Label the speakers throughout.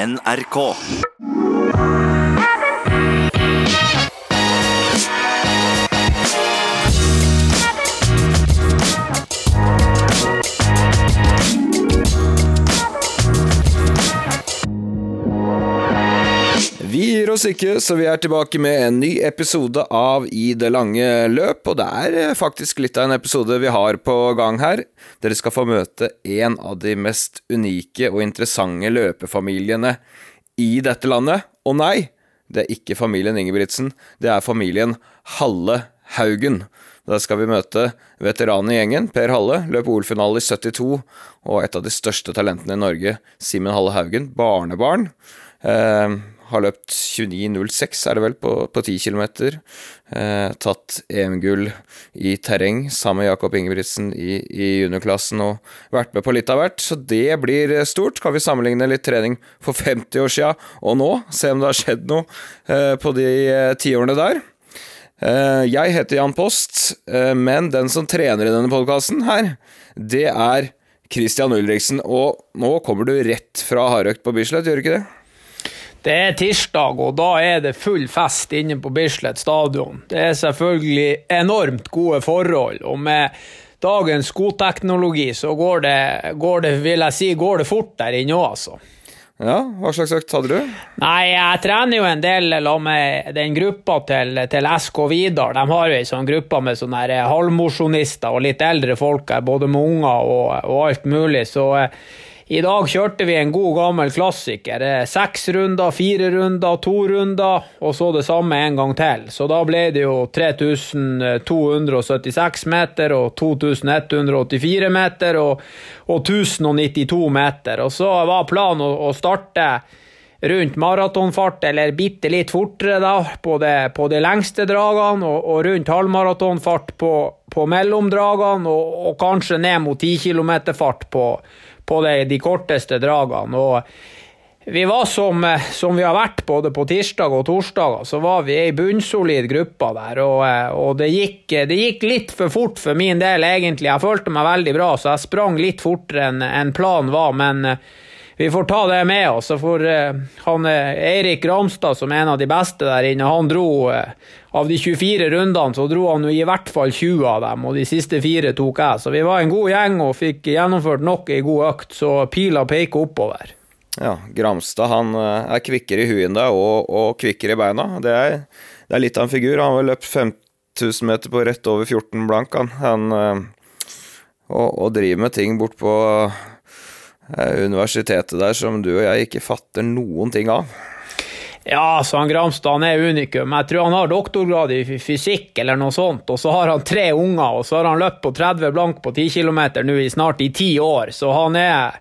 Speaker 1: NRK.
Speaker 2: Oss ikke, så vi er tilbake med en ny episode av I det lange løp, og det er eh, faktisk litt av en episode vi har på gang her. Dere skal få møte en av de mest unike og interessante løpefamiliene i dette landet. Og nei, det er ikke familien Ingebrigtsen, det er familien Halle Haugen. Der skal vi møte veteranen i gjengen, Per Halle, løp OL-finale i 72, og et av de største talentene i Norge, Simen Halle Haugen, barnebarn. Eh, har løpt 29,06 er det vel, på, på 10 km. Eh, tatt EM-gull i terreng sammen med Jakob Ingebrigtsen i, i juniorklassen og vært med på litt av hvert, så det blir stort. Kan vi sammenligne litt trening for 50 år sia og nå, se om det har skjedd noe eh, på de eh, tiårene der. Eh, jeg heter Jan Post, eh, men den som trener i denne podkasten her, det er Christian Ulriksen. Og nå kommer du rett fra hardøkt på Bislett, gjør du ikke det?
Speaker 3: Det er tirsdag, og da er det full fest inne på Bislett stadion. Det er selvfølgelig enormt gode forhold, og med dagens skoteknologi så går det, går det vil jeg si, går det fort der inne òg, altså.
Speaker 2: Ja, hva slags økt hadde du?
Speaker 3: Nei, jeg trener jo en del med den gruppa til, til SK Vidar. De har jo ei sånn gruppe med sånne halvmosjonister og litt eldre folk her, både med unger og, og alt mulig, så eh, i dag kjørte vi en god gammel klassiker. Seks runder, fire runder, to runder, og så det samme en gang til. Så da ble det jo 3276 meter og 2184 meter og, og 1092 meter. Og så var planen å, å starte rundt maratonfart, eller bitte litt fortere, da, på de, på de lengste dragene, og, og rundt halvmaratonfart på, på mellomdragene, og, og, kanskje ned mot 10 km-fart på, på de, de, korteste dragene. Og vi var som, som, vi har vært både på tirsdag og torsdag, så var vi ei bunnsolid gruppe der. Og, og det, gikk, det, gikk, litt for fort for min del, egentlig. Jeg følte meg veldig bra, så jeg sprang litt fortere enn en planen var. men vi får ta det med oss. For han, Eirik Ramstad, som er en av de beste der inne, han dro av de 24 rundene, så dro han i hvert fall 20 av dem, og de siste fire tok jeg. Så vi var en god gjeng og fikk gjennomført nok ei god økt, så pila peker oppover.
Speaker 2: Ja, Gramstad han er kvikkere i huet enn deg, og, og kvikkere i beina. Det er, det er, litt av en figur. Han har løpt 5000 meter på rett over 14 blank, han. han og, og driver med ting bort på universitetet der som du og jeg ikke fatter noen ting av.
Speaker 3: Ja, så han Gramstad han er unikum. Jeg tror han har doktorgrad i fysikk eller noe sånt. Og så har han tre unger, og så har han løpt på 30 blank på 10 km nå i snart i ti år. Så han er,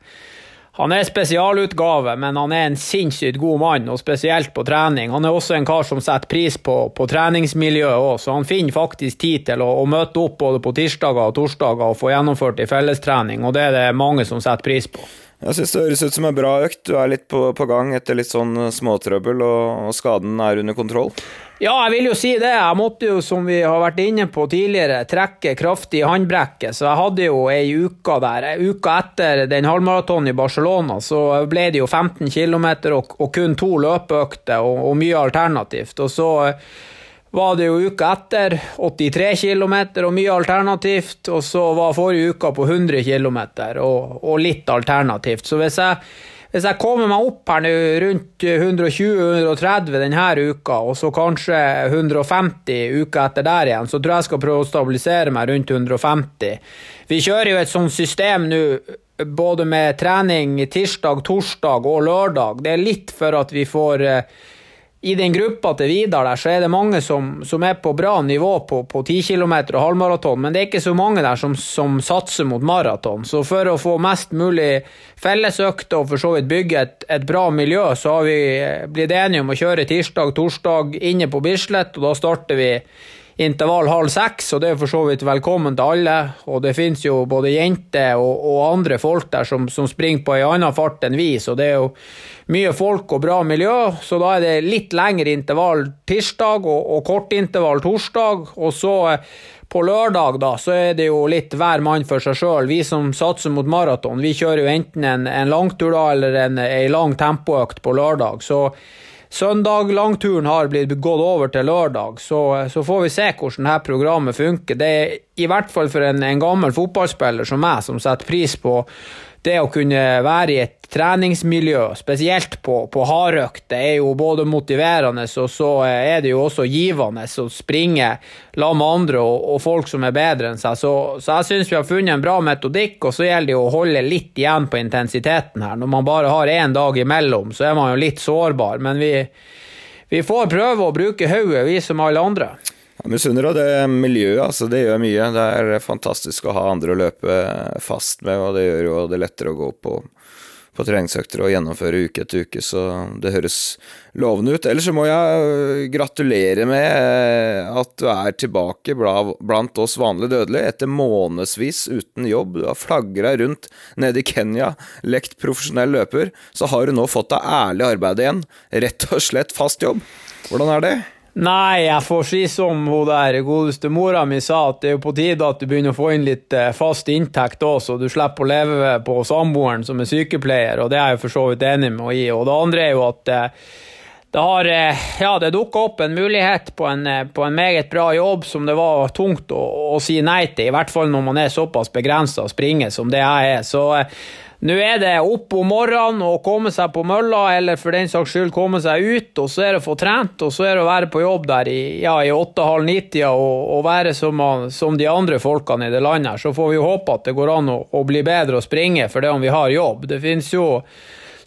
Speaker 3: han er spesialutgave, men han er en sinnssykt god mann, og spesielt på trening. Han er også en kar som setter pris på, på treningsmiljøet òg, så han finner faktisk tid til å, å, møte opp både på tirsdager og torsdager og få gjennomført ei fellestrening, og det er det mange som setter pris på.
Speaker 2: Jeg synes det høres ut som en bra økt. Du er litt på, på gang etter litt sånn småtrøbbel, og, og, skaden er under kontroll?
Speaker 3: Ja, jeg vil jo si det. Jeg måtte jo, som vi har vært inne på tidligere, trekke kraftig i håndbrekket, så jeg hadde jo ei uke der. Uka etter den halvmaratonen i Barcelona så ble det jo 15 km og, og kun to løpeøkter og, og mye alternativt. Og så var det jo uka etter 83 km og mye alternativt, og så var forrige uka på 100 km og, og, litt alternativt. Så hvis jeg, hvis jeg kommer meg opp her nå rundt 120-130 denne uka, og så kanskje 150 uka etter der igjen, så tror jeg jeg skal prøve å stabilisere meg rundt 150. Vi kjører jo et sånt system nå både med trening tirsdag, torsdag og lørdag. Det er litt for at vi får i den gruppa til Vidar der, så er det mange som, som er på bra nivå på, på 10 km og halvmaraton, men det er ikke så mange der som, som satser mot maraton. Så for å få mest mulig fellesøkter og for så vidt bygge et, et, bra miljø, så har vi blitt enige om å kjøre tirsdag, torsdag inne på Bislett, og da starter vi intervall halv seks, og det er for så vidt velkommen til alle. Og det finnes jo både jenter og, og andre folk der som, som springer på en annen fart enn vi, så det er jo mye folk og bra miljø. Så da er det litt lengre intervall tirsdag og, og kort intervall torsdag. Og så eh, på lørdag da, så er det jo litt hver mann for seg sjøl. Vi som satser mot maraton, vi kjører jo enten en, en langtur da, eller en, en lang tempoøkt på lørdag. Så søndag langturen har blitt gått over til lørdag, så, så får vi se hvordan dette programmet funker. Det er i hvert fall for en, en gammel fotballspiller som meg, som setter pris på det å kunne være i et treningsmiljø, spesielt på, på hardøkt, det er jo både motiverende og så er det jo også givende å springe la med andre og, og, folk som er bedre enn seg. Så, så jeg syns vi har funnet en bra metodikk, og så gjelder det å holde litt igjen på intensiteten her. Når man bare har én dag imellom, så er man jo litt sårbar, men vi, vi får prøve å bruke hodet, vi som alle andre.
Speaker 2: Jeg misunner deg det miljøet, altså det gjør mye. Det er fantastisk å ha andre å løpe fast med, og det gjør jo det lettere å gå på, på treningsøkter og gjennomføre uke etter uke, så det høres lovende ut. Ellers så må jeg øh, gratulere med øh, at du er tilbake blant oss vanlige dødelige etter månedsvis uten jobb. Du har flagra rundt nede i Kenya, lekt profesjonell løper. Så har du nå fått deg ærlig arbeid igjen. Rett og slett fast jobb. Hvordan er det?
Speaker 3: Nei, jeg får si som hun der godeste mora mi sa, at det er jo på tide at du begynner å få inn litt eh, fast inntekt òg, så du slipper å leve på samboeren som er sykepleier, og det er jeg for så vidt enig med henne i. Og det andre er jo at eh, det har eh, ja, det dukka opp en mulighet på en, på en, meget bra jobb som det var tungt å, å si nei til, i hvert fall når man er såpass begrensa og springer som det jeg er. Så nå er det opp om morgenen og komme seg på mølla, eller for den saks skyld komme seg ut, og så er det å få trent, og så er det å være på jobb der i, ja, i åtte-halv ni-tida og, og, være som, som, de andre folkene i det landet her. Så får vi håpe at det går an å, å bli bedre å springe for det om vi har jobb. Det finnes jo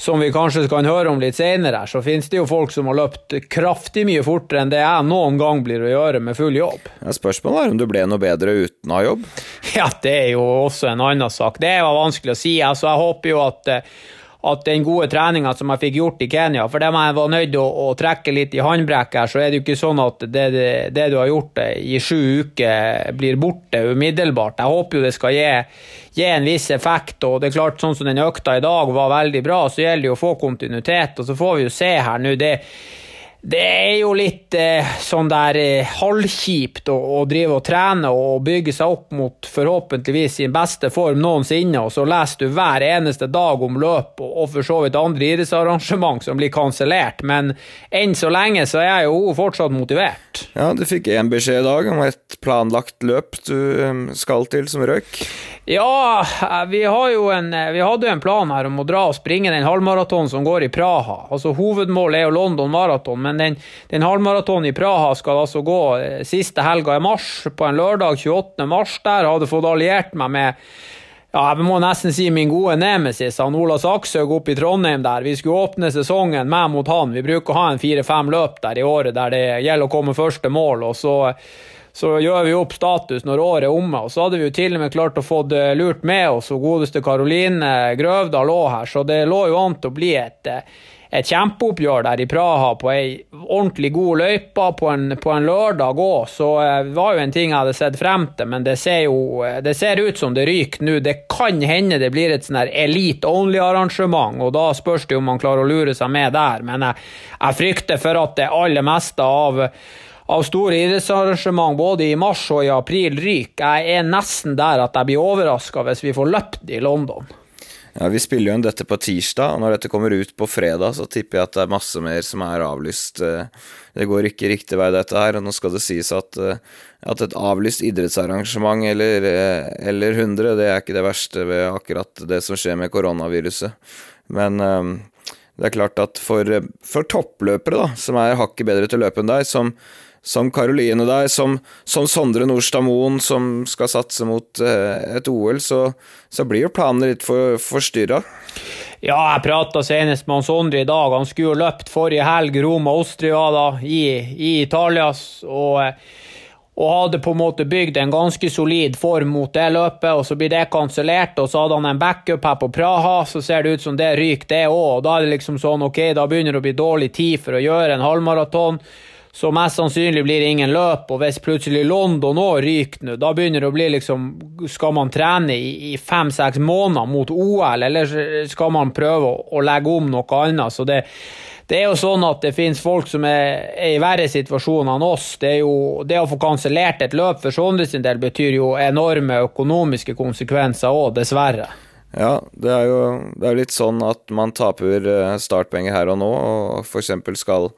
Speaker 3: som vi kanskje kan høre om litt senere, så finnes det jo folk som har løpt kraftig mye fortere enn det jeg noen gang blir å gjøre med full jobb.
Speaker 2: Ja, spørsmålet er om du ble noe bedre uten å ha jobb?
Speaker 3: Ja, det er jo også en annen sak. Det jo vanskelig å si. Altså, jeg håper jo at at den gode treninga som jeg fikk gjort i Kenya For det dem jeg var nødt til å, å, trekke litt i håndbrekket så er det jo ikke sånn at det, det, det, du har gjort i sju uker, blir borte umiddelbart. Jeg håper jo det skal gi, gi, en viss effekt. og det er klart Sånn som den økta i dag var veldig bra, så gjelder det jo å få kontinuitet. og Så får vi jo se her nå. det det er jo litt eh, sånn der eh, halvkjipt å, å, drive og trene og bygge seg opp mot forhåpentligvis sin beste form noensinne, og så leser du hver eneste dag om løp og, og for så vidt andre idrettsarrangement som blir kansellert, men enn så lenge så er jeg jo fortsatt motivert.
Speaker 2: Ja, du fikk én beskjed i dag om et planlagt løp du um, skal til som røyk.
Speaker 3: Ja, eh, vi, en, eh, vi, hadde jo en plan her om å dra og springe den halvmaratonen som går i Praha. Altså Hovedmålet er jo London Marathon, men den, den halvmaratonen i Praha skal altså gå eh, siste helga i mars, på en lørdag 28. mars. Der hadde fått alliert meg med ja, jeg må nesten si min gode nemesis, han Ola Sakshaug oppe i Trondheim der. Vi skulle åpne sesongen med mot han. Vi bruker å ha en fire-fem løp der i året der det gjelder å komme første mål. og så så gjør vi opp status når året er omme. Og så hadde vi jo til og med klart å få lurt med oss og godeste Karoline Grøvdal òg her, så det lå jo an til å bli et, et kjempeoppgjør der i Praha på ei ordentlig god løype på en, på en lørdag òg. Så eh, det var jo en ting jeg hadde sett frem til, men det ser jo det ser ut som det ryker nå. Det kan hende det blir et sånn her elite only-arrangement, og da spørs det om man klarer å lure seg med der. Men jeg, jeg frykter for at det aller meste av av store idrettsarrangement både i mars og i april ryker. Jeg er nesten der at jeg blir overraska hvis vi får løpt i London.
Speaker 2: Ja, Vi spiller jo inn dette på tirsdag, og når dette kommer ut på fredag, så tipper jeg at det er masse mer som er avlyst. Det går ikke riktig vei, dette her. Og nå skal det sies at, at et avlyst idrettsarrangement eller, eller 100, det er ikke det verste ved akkurat det som skjer med koronaviruset. Men det er klart at for, for toppløpere, da, som er hakket bedre til å løpe enn deg, som som Karoline der, som, som Sondre Nordstad Moen, som skal satse mot eh, et OL, så, så blir jo planene litt for, forstyrra.
Speaker 3: Ja, jeg prata senest med Sondre i dag. Han skulle jo løpt forrige helg Roma-Austria da, i, i Italia. og og hadde på en måte bygd en ganske solid form mot det løpet, og så blir det kansellert, og så hadde han en backup her på Praha, så ser det ut som det ryker, det òg. Da er det liksom sånn, ok, da begynner det å bli dårlig tid for å gjøre en halvmaraton. Så mest sannsynlig blir det ingen løp, og hvis plutselig London òg ryker nå, da begynner det å bli liksom Skal man trene i, i fem-seks måneder mot OL, eller skal man prøve å, å legge om noe annet? Så det, det er jo sånn at det finnes folk som er, er i verre situasjoner enn oss. Det, jo, det å få kansellert et løp for Sondre sin del betyr jo enorme økonomiske konsekvenser òg, dessverre.
Speaker 2: Ja, det er jo det er litt sånn at man taper eh, startpenger her og nå, og f.eks. skal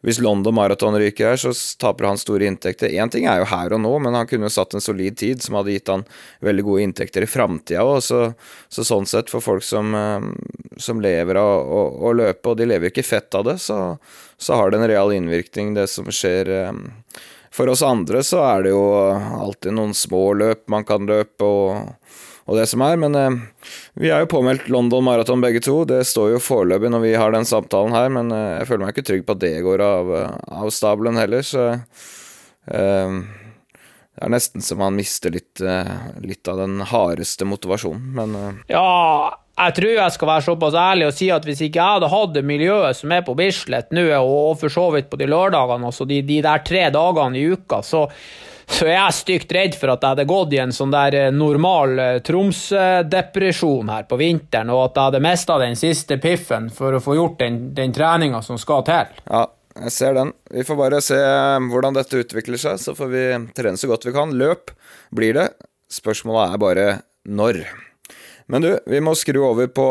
Speaker 2: hvis London Marathon ryker her, så taper han store inntekter. Én ting er jo her og nå, men han kunne jo satt en solid tid som hadde gitt han veldig gode inntekter i framtida òg. Så, så, sånn sett, for folk som, eh, som lever av å løpe, og de lever ikke fett av det, så, så, har det en real innvirkning, det som skjer. Eh, for oss andre så er det jo alltid noen små løp man kan løpe, og og det som er. Men eh, vi er jo påmeldt London Marathon begge to. Det står jo foreløpig når vi har den samtalen her, men eh, jeg føler meg ikke trygg på at det går av, av stabelen heller, så eh, det er nesten så man mister litt, eh, litt av den hardeste motivasjonen, men eh.
Speaker 3: Ja, jeg tror jeg skal være såpass ærlig og si at hvis ikke jeg hadde hatt det miljøet som er på Bislett nå, og for så vidt på de lørdagene, altså de, de der tre dagene i uka, så så er jeg stygt redd for at jeg hadde gått i en sånn der eh, normal eh, Troms-depresjon her på vinteren, og at jeg hadde mista den siste piffen for å få gjort den, den treninga som skal til.
Speaker 2: Ja, jeg ser den. Vi får bare se eh, hvordan dette utvikler seg, så får vi trene så godt vi kan. Løp blir det. Spørsmålet er bare når. Men du, vi må skru over på,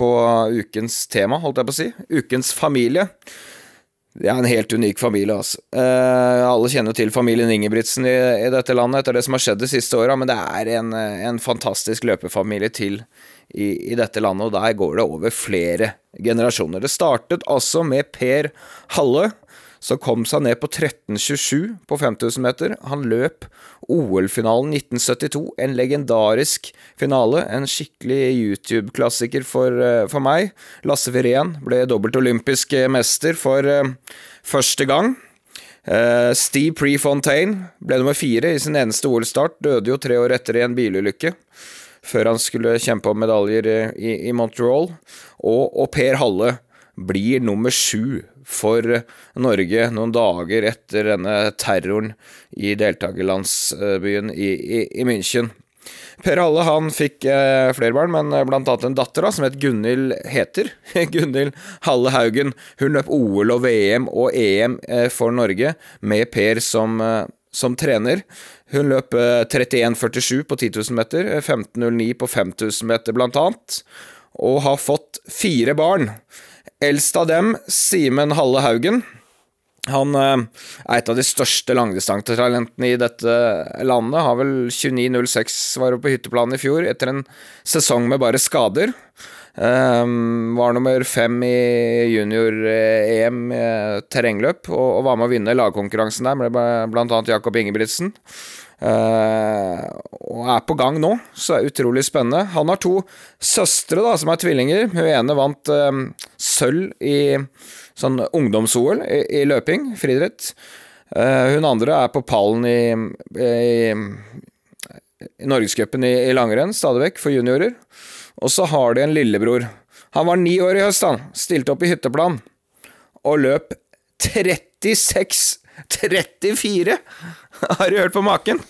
Speaker 2: på ukens tema, holdt jeg på å si. Ukens familie. Det er en helt unik familie, altså. Eh, alle kjenner til familien Ingebrigtsen i, i, dette landet etter det som har skjedd de siste åra, men det er en, en fantastisk løpefamilie til i, i, dette landet, og der går det over flere generasjoner. Det startet altså med Per Halle, så kom seg ned på 13,27 på 5000 meter. Han løp OL-finalen 1972, en legendarisk finale. En skikkelig YouTube-klassiker for, eh, for, meg. Lasse Virén ble dobbelt olympisk mester for uh, første gang. Uh, Steve Prefontaine ble nummer fire i sin eneste OL-start, døde jo tre år etter i en bilulykke. Før han skulle kjempe om medaljer i, i Montreal. Og, og Per Halle blir nummer sju for Norge noen dager etter denne terroren i deltakerlandsbyen i, i, i München. Per Halle han fikk eh, flere barn, men eh, blant annet en datter da, som het Gunhild Heter. Gunhild Halle Haugen. Hun løp OL og VM og EM eh, for Norge med Per som, eh, som trener. Hun løp 31,47 eh, på 10 000 meter, 15,09 på 5000 meter blant annet, og har fått fire barn. Eldst av dem, Simen Halle Haugen. Han eh, er et av de største langdistansetalentene i dette landet. Har vel 29,06 var på hytteplanen i fjor, etter en sesong med bare skader. Um, var nummer fem i junior-EM terrengløp, og, og, var med å vinne lagkonkurransen der med annet Jakob Ingebrigtsen. Uh, og er på gang nå, så er det utrolig spennende. Han har to søstre da, som er tvillinger. Hun ene vant uh, sølv i sånn ungdoms-OL i, i, løping, friidrett. Uh, hun andre er på pallen i, i, i Norgescupen i, i langrenn, stadig vekk, for juniorer. Og så har de en lillebror. Han var ni år i høst, han. Stilte opp i hytteplan og løp 36 34! Har du hørt på maken?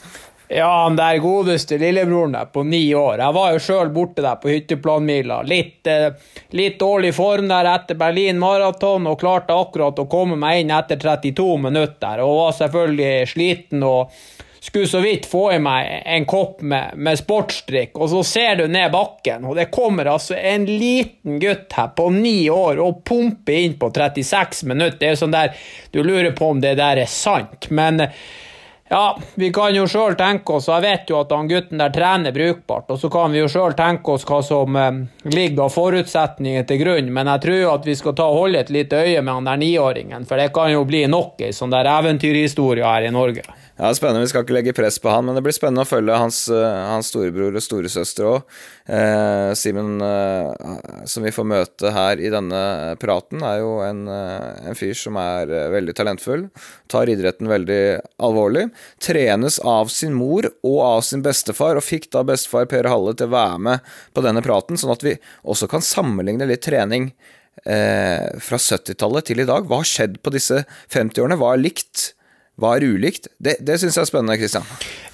Speaker 3: Ja, han der godeste lillebroren der på ni år. Jeg var jo sjøl borte der på hytteplanmila. Litt, eh, litt, dårlig form der etter Berlin maraton, og klarte akkurat å komme meg inn etter 32 minutter. Og var selvfølgelig sliten og skulle så vidt få i meg en kopp med, med sportsdrikk, og så ser du ned bakken, og det kommer altså en liten gutt her på ni år og pumper inn på 36 minutter. Det er sånn der Du lurer på om det der er sant, men ja, vi kan jo sjøl tenke oss, og jeg vet jo at han gutten der trener brukbart, og så kan vi jo sjøl tenke oss hva som eh, ligger av forutsetninger til grunn, men jeg tror jo at vi skal ta og holde et lite øye med han der niåringen, for det kan jo bli nok ei sånn der eventyrhistorie her i Norge.
Speaker 2: Ja, det er spennende. Vi skal ikke legge press på han, men det blir spennende å følge hans, eh, hans storebror og storesøster òg. Eh, Simen, eh, som vi får møte her i denne praten, er jo en, eh, en fyr som er eh, veldig talentfull. Tar idretten veldig alvorlig. Trenes av sin mor og av sin bestefar, og fikk da bestefar Per Halle til å være med på denne praten, sånn at vi også kan sammenligne litt trening eh, fra 70-tallet til i dag. Hva har skjedd på disse 50 årene? Hva er likt? Var ulikt. Det, det syns jeg er spennende, Kristian.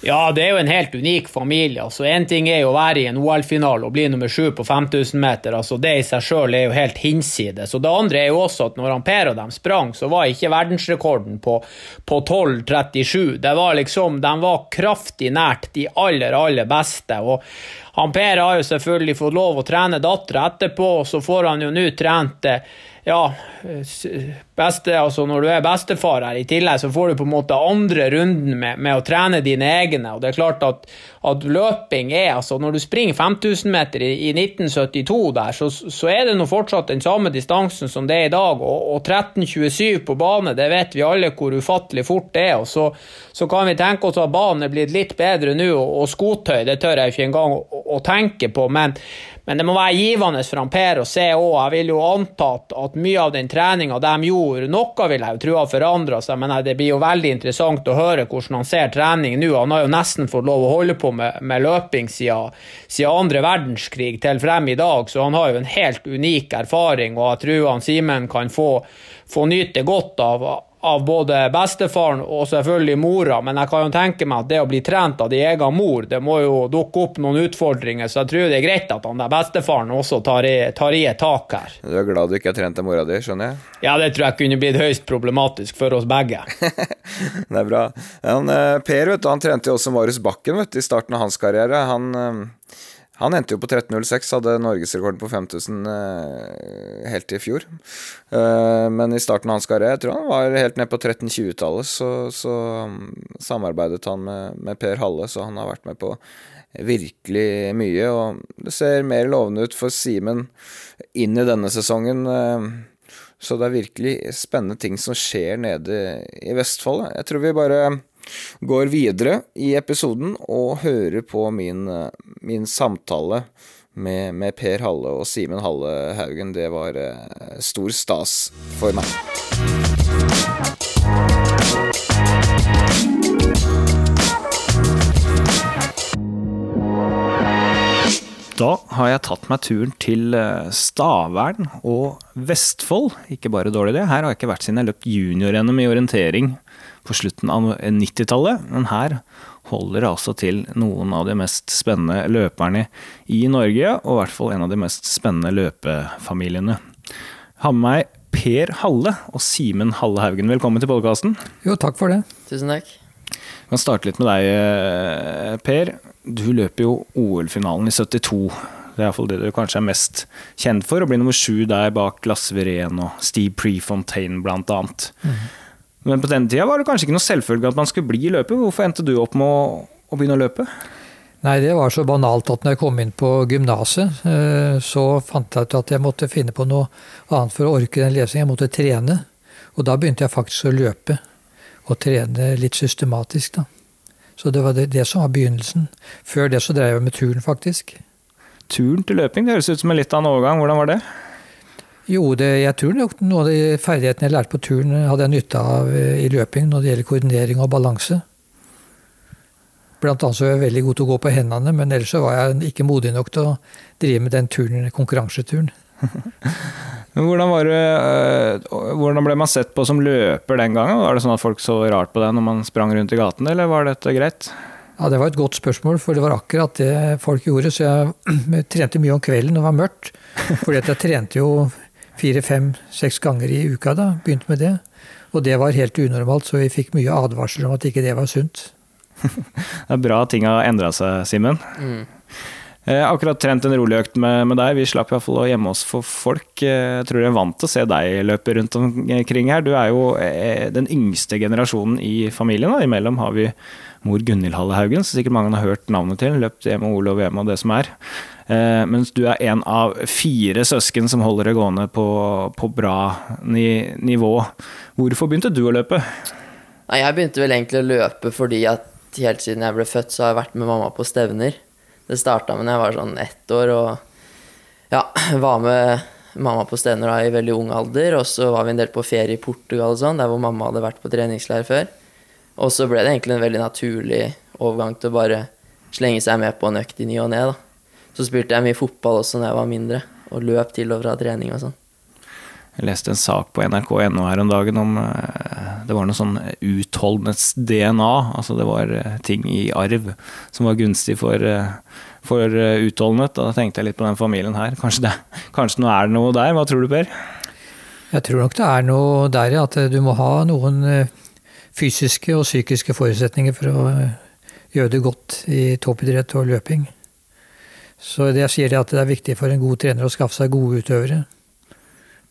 Speaker 3: Ja, det er jo en helt unik familie. altså Én ting er jo å være i en OL-finale og bli nummer sju på 5000 meter. altså Det i seg sjøl er jo helt hinsides. Og det andre er jo også at når han Per og dem sprang, så var ikke verdensrekorden på, på 12,37. Det var liksom, De var kraftig nært de aller, aller beste. og han Per har jo selvfølgelig fått lov å trene dattera etterpå, og så får han jo nå trent ja, beste, altså når du er bestefar her, i tillegg så får du på en måte andre runden med, med å trene dine egne. og det er klart at, at løping er altså Når du springer 5000 meter i, i 1972 der, så, så, er det nå fortsatt den samme distansen som det er i dag. Og, og 13.27 på bane, det vet vi alle hvor ufattelig fort det er. og så, så kan vi tenke oss at banen er blitt litt bedre nå, og, og skotøy, det tør jeg ikke engang å, å tenke på. men men det må være givende for han Per å se òg. Jeg vil jo anta at, mye av den treninga de gjorde, noe vil jeg jo tro har forandra seg, men det blir jo veldig interessant å høre hvordan han ser trening nå. Han har jo nesten fått lov å holde på med, med løping siden, siden andre verdenskrig til frem i dag, så han har jo en helt unik erfaring, og jeg tror han Simen kan få, få nyte godt av av både bestefaren og selvfølgelig mora, men jeg kan jo tenke meg at det å bli trent av din egen mor, det må jo dukke opp noen utfordringer, så jeg tror det er greit at han der bestefaren også tar i, tar i et tak her.
Speaker 2: Du er glad du ikke har trent av mora di, skjønner jeg?
Speaker 3: Ja, det tror jeg kunne blitt høyst problematisk for oss begge.
Speaker 2: det er bra. Han, eh, per vet du, han trente jo også Marius Bakken vet du, i starten av hans karriere. Han eh, han endte jo på 13.06, hadde norgesrekorden på 5000 eh, helt i fjor. Eh, men i starten av hans karriere, jeg tror han var helt ned på 1320-tallet, så, så um, samarbeidet han med, med, Per Halle, så han har vært med på virkelig mye. Og det ser mer lovende ut for Simen inn i denne sesongen. Eh, så det er virkelig spennende ting som skjer nede i Vestfold. Jeg tror vi bare går videre i episoden og hører på min, min samtale med, med, Per Halle og Simen Halle Haugen. Det var uh, stor stas for meg. Da har jeg tatt meg turen til eh, Stavern og Vestfold. Ikke bare dårlig det, her har jeg ikke vært siden jeg løpt junior-NM i orientering på slutten av 90-tallet. Men her holder det altså til noen av de mest spennende løperne i Norge, og i hvert fall en av de mest spennende løpefamiliene. Har med meg Per Halle og Simen Halle Haugen. Velkommen til podkasten.
Speaker 1: Jo, takk for det.
Speaker 4: Tusen takk.
Speaker 2: Vi kan starte litt med deg, eh, Per. Du løper jo OL-finalen i 72. Det er iallfall det du kanskje er mest kjent for, å bli nummer sju der bak Lasse Virén og Steve Prefontaine, blant annet. Mm. Men på den tida var det kanskje ikke noe selvfølge at man skulle bli løper. Hvorfor endte du opp med å, å, begynne å løpe?
Speaker 1: Nei, det var så banalt at når jeg kom inn på gymnaset, eh, så fant jeg ut at jeg måtte finne på noe annet for å orke den lesingen. Jeg måtte trene. Og da begynte jeg faktisk å løpe. Og trene litt systematisk, da. Så det var det, det som var begynnelsen. Før det så drev jeg med turn, faktisk.
Speaker 2: Turn til løping, det høres ut som en litt annen overgang. Hvordan var det?
Speaker 1: Jo, det, jeg tror nok noen av de ferdighetene jeg lærte på turen, hadde jeg nytte av eh, i løping når det gjelder koordinering og balanse. Blant annet så var jeg veldig god til å gå på hendene, men ellers så var jeg ikke modig nok til å drive med den turen, konkurranseturen.
Speaker 2: hvordan, det, eh, hvordan, ble man sett på som løper den gangen? Var det sånn at folk så rart på deg når man sprang rundt i gaten, eller var dette greit?
Speaker 1: Ja, Det var et godt spørsmål, for det var akkurat det folk gjorde. Så jeg trente mye om kvelden når det var mørkt. Fordi jeg trente jo fire, fem, seks ganger i uka. da, Begynte med det. Og det var helt unormalt, så vi fikk mye advarsler om at ikke det var sunt.
Speaker 2: det er bra ting har endra seg, Simen. Mm. Eh, akkurat trent en rolig økt med, med deg. Vi slapp iallfall å gjemme oss for folk. Jeg tror jeg er vant til å se deg løpe rundt omkring her. Du er jo eh, den yngste generasjonen i familien. Da. Imellom har vi mor Gunhild Halle Haugen, som sikkert mange har hørt navnet til. Løpt hjemme og VM og det som er. Eh, mens du er en av fire søsken som holder det gående på, på bra ni, nivå. Hvorfor begynte du å løpe?
Speaker 4: Nei, Jeg begynte vel egentlig å løpe fordi at helt siden jeg ble født, så har jeg vært med mamma på stevner. Det starta med da jeg var sånn ett år og ja, var med mamma på stevner da i veldig ung alder. Og så var vi en del på ferie i Portugal og sånn, der hvor mamma hadde vært på treningsleir før. Og så ble det egentlig en veldig naturlig overgang til å bare slenge seg med på en økt i ny og ne. da. Så spilte jeg mye fotball også da jeg var mindre, og løp til og fra trening og sånn.
Speaker 2: Jeg leste en sak på nrk.no her om dagen om uh,
Speaker 5: det var noe sånn utholdenhets-DNA. Altså det var eh, ting i arv som var gunstig for, eh, for eh, utholdenhet. Da tenkte jeg litt på den familien her. Kanskje, det, kanskje nå er det noe der? Hva tror du, Per?
Speaker 1: Jeg tror nok det er noe der, ja. At du må ha noen fysiske og psykiske forutsetninger for å gjøre det godt i toppidrett og løping. Så det jeg sier det at det er viktig for en god trener å skaffe seg gode utøvere.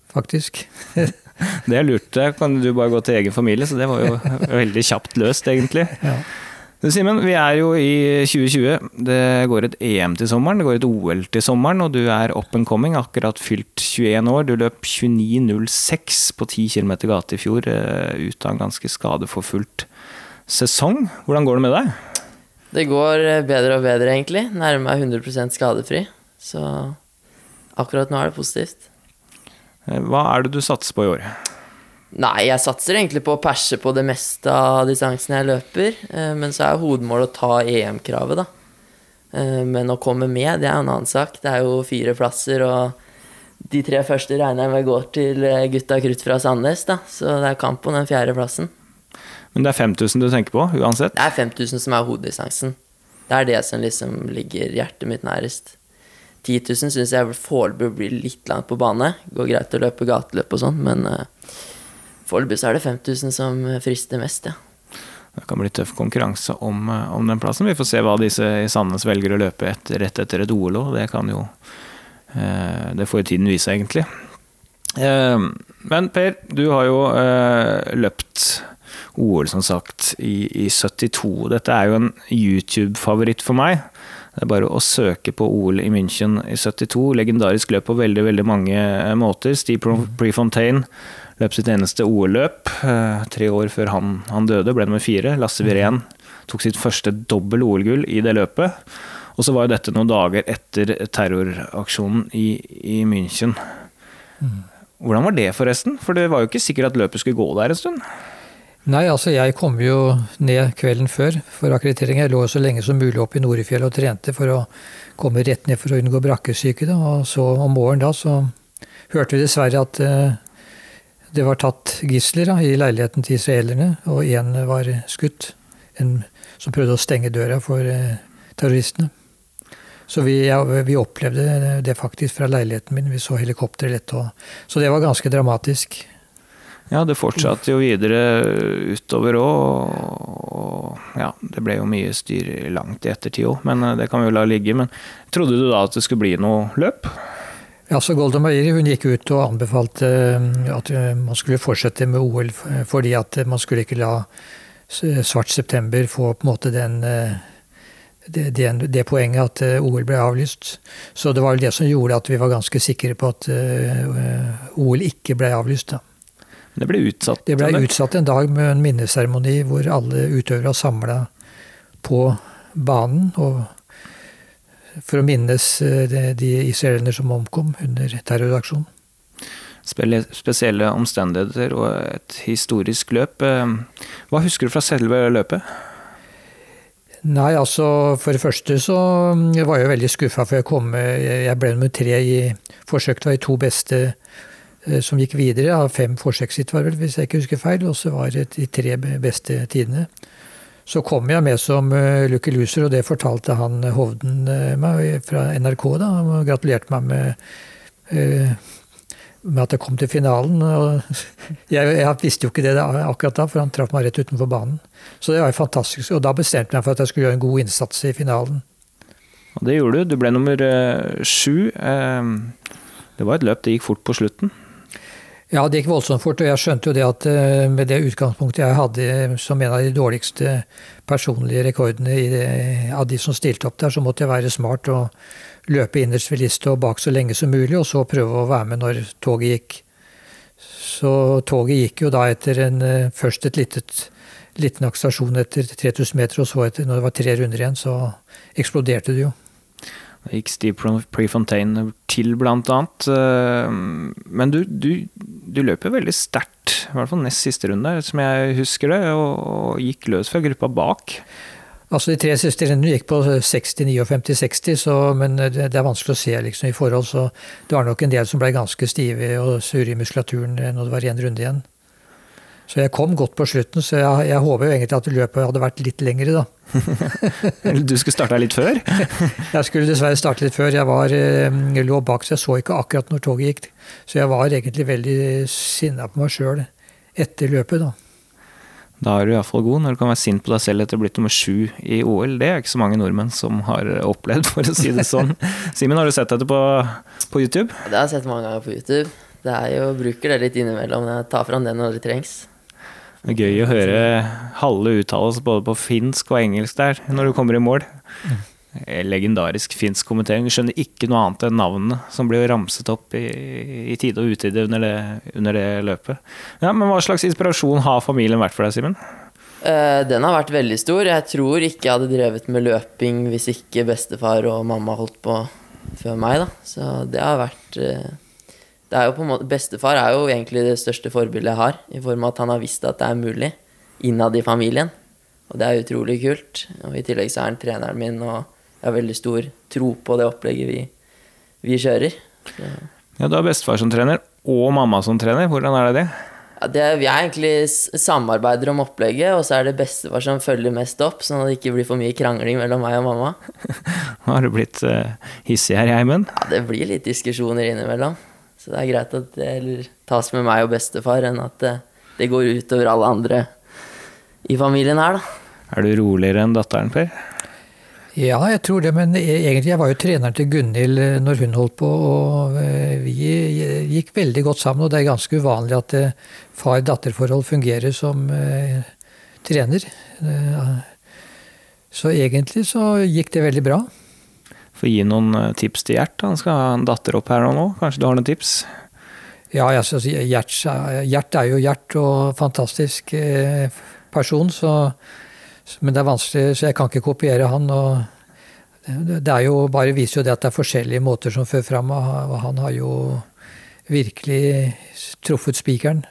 Speaker 1: Faktisk.
Speaker 5: det er lurt. Da kan du bare gå til egen familie, så det var jo veldig kjapt løst, egentlig. Ja. Simen, vi er jo i 2020. Det går et EM til sommeren, det går et OL til sommeren, og du er up and coming, akkurat fylt 21 år. Du løp 29,06 på 10 km gate i fjor, eh, ut av en ganske skadeforfulgt sesong. Hvordan går det med deg?
Speaker 4: Det går eh, bedre og bedre, egentlig. Nærmer meg 100% skadefri. Så akkurat nå er det positivt.
Speaker 5: Eh, hva er det du satser på i år?
Speaker 4: Nei, jeg satser egentlig på å perse på det meste av distansene jeg løper. Eh, men så er hovedmålet å ta EM-kravet, da. Men å komme med, det er en annen sak. Det er jo fire plasser, og de tre første regner jeg med går til gutta krutt fra Sandnes, da. Så det er kamp om den fjerdeplassen.
Speaker 5: Men det er 5000 du tenker på, uansett?
Speaker 4: Det er 5000 som er hoveddistansen. Det er det som liksom ligger hjertet mitt nærest. 10 000 syns jeg foreløpig blir litt langt på bane. Går greit å løpe gateløp og sånn, men uh, foreløpig så er det 5000 som frister mest, ja.
Speaker 5: Det kan bli tøff konkurranse om, eh, om, den plassen. Vi får se hva disse i Sandnes velger å løpe et, rett etter et OL òg. Det kan jo uh, Det får jo tiden vise, egentlig. Uh, men Per, du har jo løpt OL, som sagt, i, i 72. Dette er jo en YouTube-favoritt for meg. Det er bare å søke på OL i München i 72. Legendarisk løp på veldig veldig mange eh, måter. Steve Prefontaine løp sitt eneste OL-løp eh, tre år før han, han, døde, ble nummer fire. Lasse Virén tok sitt første dobbel OL-gull i det løpet. Og så var jo dette noen dager etter terroraksjonen i, i München. Mm. Hvordan var det, forresten? For det var jo ikke sikkert at løpet skulle gå der en stund?
Speaker 1: Nei, altså jeg kom jo ned kvelden før for akkreditering. Jeg lå så lenge som mulig oppe i Norefjell og trente for å komme rett ned for å unngå brakkesyke. Da. Og så om morgenen da så hørte vi dessverre at eh, det var tatt gisler i leiligheten til israelerne, og én var skutt. En som prøvde å stenge døra for eh, terroristene. Så vi, ja, vi, opplevde det faktisk fra leiligheten min. Vi så helikopteret lette. Og, så det var ganske dramatisk.
Speaker 5: Ja, det fortsatte jo videre utover òg. Og ja, det ble jo mye styr langt i ettertid òg, men eh, det kan vi jo la ligge. Men trodde du da at det skulle bli noe løp?
Speaker 1: Ja, så Golda Meir hun gikk ut og anbefalte eh, at eh, man skulle fortsette med OL, fordi at man skulle ikke la Svart september få på en måte den det, det, det, poenget at OL ble avlyst. Så det var vel det som gjorde at vi var ganske sikre på at OL ikke ble avlyst. da.
Speaker 5: Det ble utsatt?
Speaker 1: Det ble utsatt en dag med en minneseremoni hvor alle utøvere samla på banen. for å minnes eh, de israelerne som omkom under terroraksjonen.
Speaker 5: Spesielle omstendigheter og et historisk løp. Eh, hva husker du fra selve løpet?
Speaker 1: Nei, altså For det første så var jeg veldig skuffa for jeg kom Jeg ble nummer tre i forsøket var de to beste Eh, som gikk videre av fem forsøkssitt, hvis jeg ikke husker feil. Og så var det de tre beste tidene. Så kom jeg med som uh, lucky loser, og det fortalte han Hovden uh, meg fra NRK. da, og Gratulerte meg med, med at jeg kom til finalen. Jeg, jeg, visste jo ikke det akkurat da, for han traff meg rett utenfor banen. Så det var fantastisk. Og da bestemte jeg meg for at jeg skulle gjøre en god innsats i finalen.
Speaker 5: Og det gjorde du. Du ble nummer sju. Det var et løp det gikk fort på slutten.
Speaker 1: Ja, det gikk voldsomt fort, og jeg skjønte jo det at eh, med det utgangspunktet jeg hadde som en av de dårligste personlige rekordene det, av de som stilte opp der, så måtte jeg være smart og løpe innerst ved lista og bak så lenge som mulig, og så prøve å være med når toget gikk. Så toget gikk jo da etter en, eh, først et litet, liten akselerasjon etter 3000 meter, og så etter, når det var tre runder igjen, så eksploderte det jo.
Speaker 5: Gikk Steve Prefontaine til, blant annet. Eh, men du, du, du løper veldig sterkt, i hvert fall nest siste runde, som jeg husker det, og gikk løs fra gruppa bak.
Speaker 1: Altså De tre siste rundene gikk på 60, 59, 60, så, men det, det, er vanskelig å se liksom, i forhold. Så det var nok en del som ble ganske stive og sure i muskulaturen når det var én runde igjen. Så jeg kom godt på slutten, så jeg, jeg håper jo egentlig at løpet hadde vært litt lengre, da.
Speaker 5: Du skulle starta litt før?
Speaker 1: jeg skulle dessverre starte litt før. Jeg, var, eh, jeg lå bak, så jeg så ikke akkurat når toget gikk. Så jeg var egentlig veldig sinna på meg sjøl etter løpet, da.
Speaker 5: Da er du iallfall god, når du kan være sint på deg selv etter å ha blitt nummer sju i OL. Det er ikke så mange nordmenn som har opplevd, for å si det sånn. Simen, har du sett dette på, på YouTube?
Speaker 4: Det har jeg sett mange ganger på YouTube. Det er jo, bruker det litt innimellom. Jeg tar fram det når det trengs.
Speaker 5: Det er gøy å høre halve uttales både på finsk og engelsk der, når du kommer i mål. Mm. Legendarisk finsk kommentering. Du skjønner ikke noe annet enn navnene som blir ramset opp i, i tide og utide under det, under det løpet. Ja, men Hva slags inspirasjon har familien vært for deg, Simen?
Speaker 4: Uh, den har vært veldig stor. Jeg tror ikke jeg hadde drevet med løping hvis ikke bestefar og mamma holdt på før meg. da. Så det har vært uh, det er jo på en måte, Bestefar er jo egentlig det største forbildet jeg har, i form av at han har visst at det er mulig innad i familien. Og det er utrolig kult. Og i tillegg så er han treneren min, og jeg har veldig stor tro på det opplegget vi, vi kjører. Så.
Speaker 5: Ja, Du har bestefar som trener, og mamma som trener. Hvordan er det det?
Speaker 4: Ja, det, vi er egentlig samarbeider om opplegget, og så er det bestefar som følger mest opp, sånn at det ikke blir for mye krangling mellom meg og mamma.
Speaker 5: Har du blitt uh, hissig her i heimen?
Speaker 4: Ja, det blir litt diskusjoner innimellom. Så det er greit at det tas med meg og bestefar, enn at det, det går utover alle andre i familien her, da.
Speaker 5: Er du roligere enn datteren, Per?
Speaker 1: Ja, jeg tror det. Men e-, egentlig, jeg var jo treneren til Gunhild eh, når hun holdt på, og eh, vi gikk veldig godt sammen. Og det er ganske uvanlig at eh, far-datter-forhold fungerer som eh, trener. Så egentlig så gikk det veldig bra.
Speaker 5: Få gi noen eh, tips til Gjert. Han skal ha en datter opp her nå. Kanskje du har noen tips?
Speaker 1: Ja, Gjert, Gjert er jo Gjert og fantastisk eh, person, så, men det er vanskelig, så jeg kan ikke kopiere han. og Det er jo, bare viser jo det at det er forskjellige måter som fører fram, og han har jo virkelig truffet spikeren.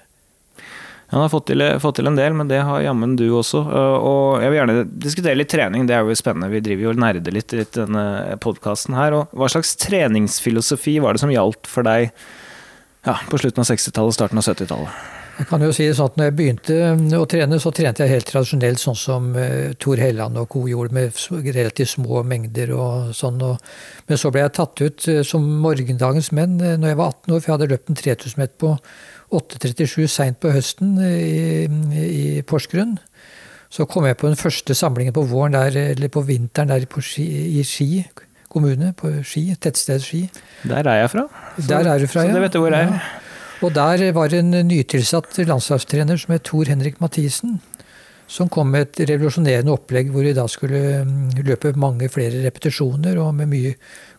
Speaker 5: Han har fått til, fått til, en del, men det har jammen du også. Eh, og jeg vil gjerne diskutere litt trening, det er jo spennende. Vi driver jo og nerder litt i denne podkasten her. Og hva slags treningsfilosofi var det som gjaldt for deg ja, på slutten av 60-tallet og starten av 70-tallet?
Speaker 1: Jeg kan jo si det sånn at når jeg begynte å trene, så trente jeg helt tradisjonelt sånn som uh, Tor Helland og co. gjorde, med relativt små mengder og sånn. Men så ble jeg tatt ut som morgendagens menn når jeg var 18 år, for jeg hadde løpt en 3000 meter på 8.37 seint på høsten i, i, Porsgrunn. Så kom jeg på den første samlingen på våren der, eller på vinteren der på Ski, i Ski kommune. På Ski, tettstedet Ski.
Speaker 5: Der er jeg fra.
Speaker 1: Så, der er du fra,
Speaker 5: ja. Så det vet du hvor jeg er. Ja.
Speaker 1: Og der var en nytilsatt landslagstrener som het Tor Henrik Mathisen. Som kom med et revolusjonerende opplegg hvor vi da skulle mm, løpe mange flere repetisjoner og med mye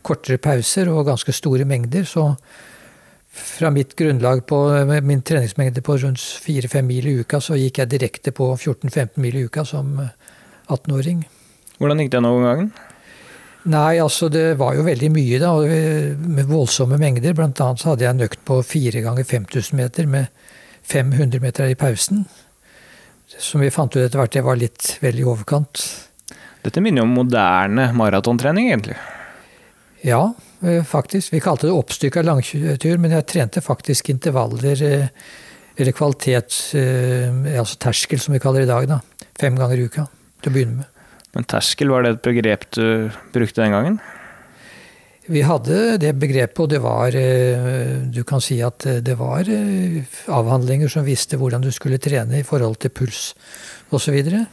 Speaker 1: kortere pauser og ganske store mengder. Så fra mitt grunnlag på min treningsmengde på rundt 4-5 mil i uka, så gikk jeg direkte på 14-15 mil i uka som 18-åring.
Speaker 5: Hvordan gikk det den overgangen?
Speaker 1: Nei, altså det var jo veldig mye, da. Med voldsomme mengder. Blant annet så hadde jeg en økt på 4 ganger 5000 meter med 500 meter i pausen. Som vi fant ut etter hvert det var litt vel i overkant.
Speaker 5: Dette minner jo om moderne maratontrening, egentlig?
Speaker 1: Ja, Eh, faktisk. Vi kalte det oppstykka langtur, men jeg trente faktisk intervaller, eh, eller kvalitet, eh, altså terskel som vi kaller det i dag, da. Fem ganger i uka til å begynne med.
Speaker 5: Men terskel, var det et begrep du brukte den gangen?
Speaker 1: Vi hadde det begrepet, og det var Du kan si at det var avhandlinger som visste hvordan du skulle trene i forhold til puls osv. Så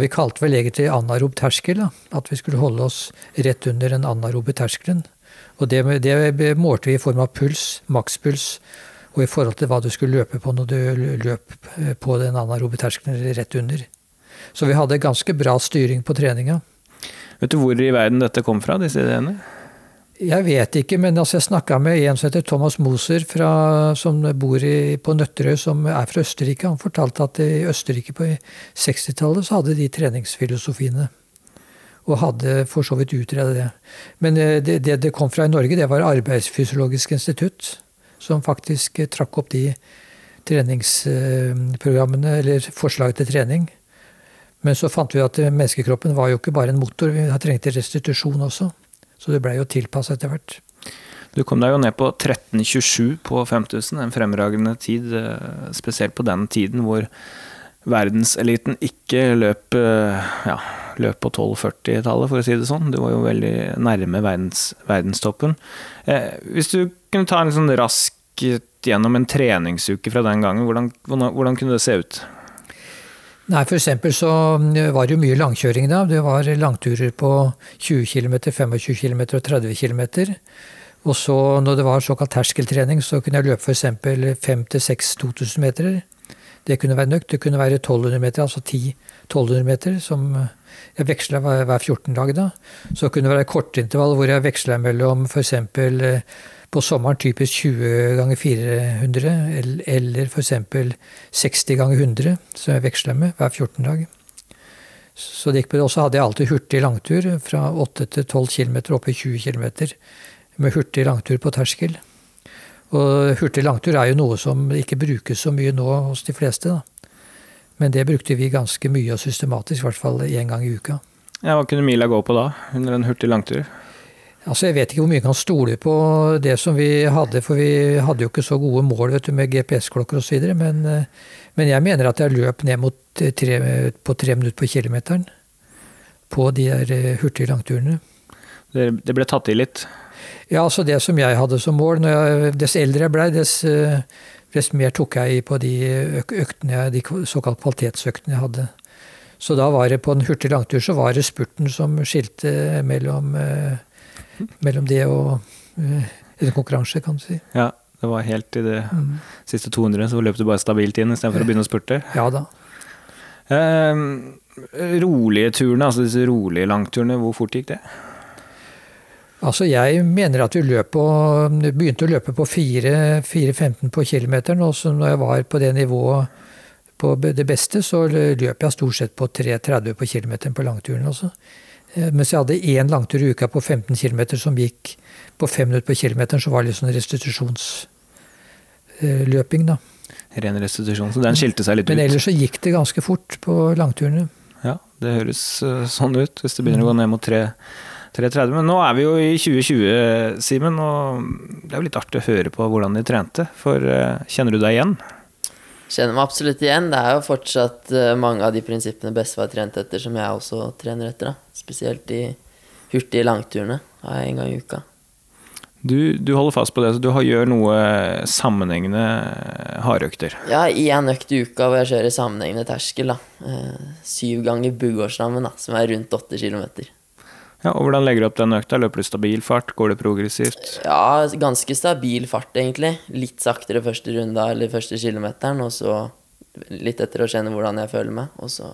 Speaker 1: vi kalte vel egentlig anarob terskel. Da. At vi skulle holde oss rett under den anarobe terskelen. Og det, det målte vi i form av puls, makspuls, og i forhold til hva du skulle løpe på når du løp på den anarobe terskelen, rett under. Så vi hadde ganske bra styring på treninga.
Speaker 5: Vet du hvor i verden dette kom fra, disse ideene?
Speaker 1: Jeg vet ikke, men altså jeg snakka med en som heter Thomas Moser, fra, som bor i, på Nøtterøy, som er fra Østerrike. Han fortalte at i Østerrike på 60-tallet så hadde de treningsfilosofiene. Og hadde for så vidt utredet det. Men eh, det, det, det kom fra i Norge, det var Arbeidsfysiologisk institutt, som faktisk trakk opp de treningsprogrammene, eller forslag til trening. Men så fant vi at menneskekroppen var jo ikke bare en motor, vi trengte restitusjon også. Så det blei jo tilpassa etter hvert.
Speaker 5: Du kom deg jo ned på 13.27 på 5000, en fremragende tid, eh, spesielt på den tiden hvor verdenseliten ikke løp, eh, ja, løp på 1240-tallet, for å si det sånn. Du var jo veldig nærme verdens, verdenstoppen. Eh, hvis du kunne ta en sånn rask gjennom en treningsuke fra den gangen, hvordan, hvordan, hvordan kunne det se ut?
Speaker 1: Nei, eksempel så mm, var det jo mye langkjøring da. Det var langturer på 20 km, 25 km og 30 km. Og så når det var såkalt terskeltrening, så kunne jeg løpe f.eks. 5-6 2000 meter. Det kunne være nøkt. Det kunne være 1200 meter, altså 10-1200 meter, som jeg veksla hver 14 dag da. Så kunne det være kortintervall hvor jeg veksla mellom f.eks. på sommeren typisk 20 ganger 400, eller f.eks. 60 ganger 100, som jeg veksla med hver 14 dag. Så det gikk på det. Og så hadde jeg alltid hurtig langtur fra 8 til 12 km opp i 20 km med hurtig langtur på terskel. Og hurtig langtur er jo noe som ikke brukes så mye nå hos de fleste. da. Men det brukte vi ganske mye og systematisk, i hvert fall én gang i uka.
Speaker 5: Ja, Hva kunne mila gå på da, under en hurtig langtur?
Speaker 1: Altså, Jeg vet ikke hvor mye man kan stole på det som vi hadde, for vi hadde jo ikke så gode mål vet du, med GPS-klokker osv. Men, eh, men jeg mener at jeg løp ned mot tre, på tre minutter på kilometeren på de der eh, hurtige langturene.
Speaker 5: Det, ble tatt i litt?
Speaker 1: Ja, altså det som jeg hadde som mål. Jeg, dess eldre jeg blei, dess, eh, dess, mer tok jeg i på de øktene, de såkalt kvalitetsøktene jeg hadde. Så da var det på en hurtig langtur så var det spurten som skilte mellom, eh, mellom det og eh, en konkurranse, kan du si.
Speaker 5: Ja, det var helt i det mm. siste 200 så løp du bare stabilt inn istedenfor å begynne å spurte?
Speaker 1: Ja da.
Speaker 5: Eh, rolige turene, altså disse rolige langturene, hvor fort gikk det?
Speaker 1: Altså Jeg mener at vi på, begynte å løpe på 4-15 på kilometeren. Og så når jeg var på det nivået på det beste, så løp jeg stort sett på 3,30 på kilometeren på langturen også. Eh, mens jeg hadde én langtur i uka på 15 km som gikk på fem minutter på kilometeren, så var det litt sånn restitusjonsløping, da.
Speaker 5: Ren restitusjon, så den skilte seg litt
Speaker 1: ut? Men ellers så gikk det ganske fort på langturene.
Speaker 5: Ja, det høres eh, sånn ut, hvis det begynner å gå ned mot 3.30. Men nå er vi jo i 2020, Simen, og det er jo litt artig å høre på hvordan de trente. For uh, kjenner du deg igjen?
Speaker 4: Kjenner meg absolutt igjen. Det er jo fortsatt uh, mange av de prinsippene bestefar trent etter, som jeg også trener etter. Da. Spesielt de hurtige langturene har jeg en gang i uka.
Speaker 5: Du, du, holder fast på det, så du gjør noe sammenhengende hardøkter?
Speaker 4: Ja, én økt i uka hvor jeg kjører sammenhengende terskel. da. Uh, syv ganger Bugårdsdammen, som er rundt åtte kilometer.
Speaker 5: Ja, og Hvordan legger du opp den økta? Løper du stabil fart? Går det progressivt?
Speaker 4: Ja, ganske stabil fart, egentlig. Litt saktere første runda eller første kilometeren, og så litt etter å kjenne hvordan jeg føler meg. Og så,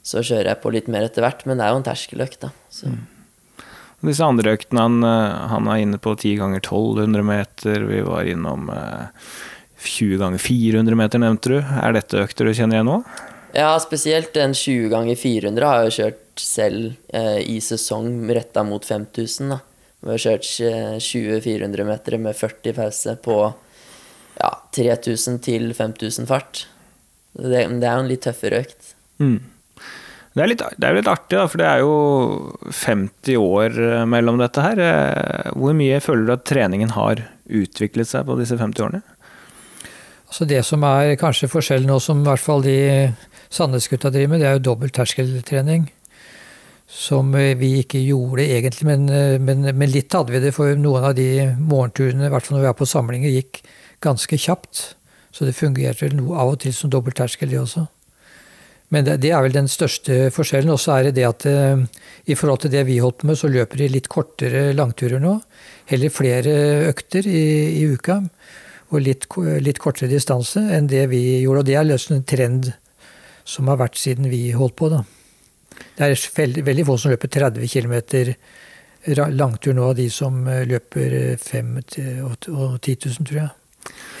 Speaker 4: så kjører jeg på litt mer etter hvert, men det er jo en terskeløkt, da. Så. Mm.
Speaker 5: Disse andre øktene, han, eh, han, er inne på 10 ganger 1200 meter, vi var innom 20 eh, ganger 400 meter, nevnte du. Er dette økter du kjenner igjen nå?
Speaker 4: Ja, spesielt den 20 ganger 400 har jeg jo kjørt selv eh, i sesong retta mot 5000. Da. Vi har kjørt 20-400 meter med 40 pause på ja, 3000 til 5000 fart. Det, det, er jo en litt tøffere økt.
Speaker 5: Mm. Det er, litt, det er litt artig, da, for det er jo 50 år eh, mellom dette her. Eh, hvor mye føler du at treningen har utviklet seg på disse 50 årene?
Speaker 1: Altså Det som er kanskje forskjellen nå, som i hvert fall de Sandnes-gutta driver med, det er jo dobbelt terskeltrening som eh, vi ikke gjorde egentlig, men, eh, men, men, litt hadde vi det. For noen av de morgenturene, i hvert fall når vi var på samlinger, gikk ganske kjapt. Så det fungerte vel noe av og til som dobbeltterskel, det også. Men det, det, er vel den største forskjellen. Og så er det det at uh, i forhold til det vi holdt på med, så løper de litt kortere langturer nå. Heller flere økter i, i uka. Og litt, litt, kortere distanse enn det vi gjorde. Og det er løst en trend som har vært siden vi holdt på, da. Det er veldig, veldig få som løper 30 km langtur nå, av de som eh, løper 5 og 10 000, tror jeg.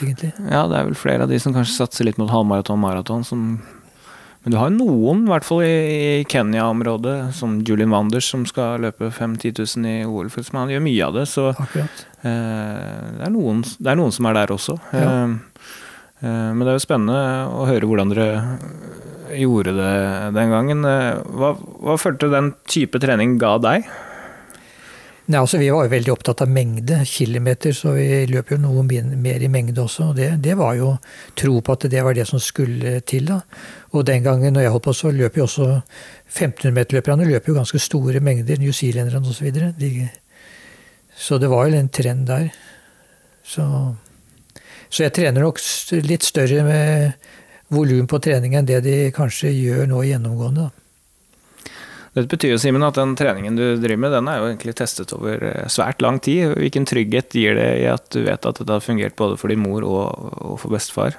Speaker 1: Egentlig.
Speaker 5: Ja, det er vel flere av de som kanskje satser litt mot halvmaraton maraton. Som men du har jo noen, i hvert fall i Kenya-området, som Julian Wanders, som skal løpe 5000-10 000 i OL. For han gjør mye av det. Så eh, det, er noen, det, er noen, som er der også. Ja. Eh, eh, men det er jo spennende å høre hvordan dere gjorde det den gangen. Hva, hva følte den type trening ga deg?
Speaker 1: Nei, altså Vi var jo veldig opptatt av mengde, kilometer, så vi løp jo noe mer i mengde også. og det, det, var jo tro på at det var det som skulle til. da. Og den gangen når jeg holdt på, så løp jo også 1500-meterløperne løp jo ganske store mengder, New Zealanderne osv. Så, videre. de, så det var jo en trend der. Så, så jeg trener nok litt større volum på trening enn det de kanskje gjør nå gjennomgående. da.
Speaker 5: Det betyr jo, Simen, at den treningen du driver med, den er jo egentlig testet over eh, svært lang tid. Hvilken trygghet gir det i at du vet at det har fungert både for din mor og, og for bestefar?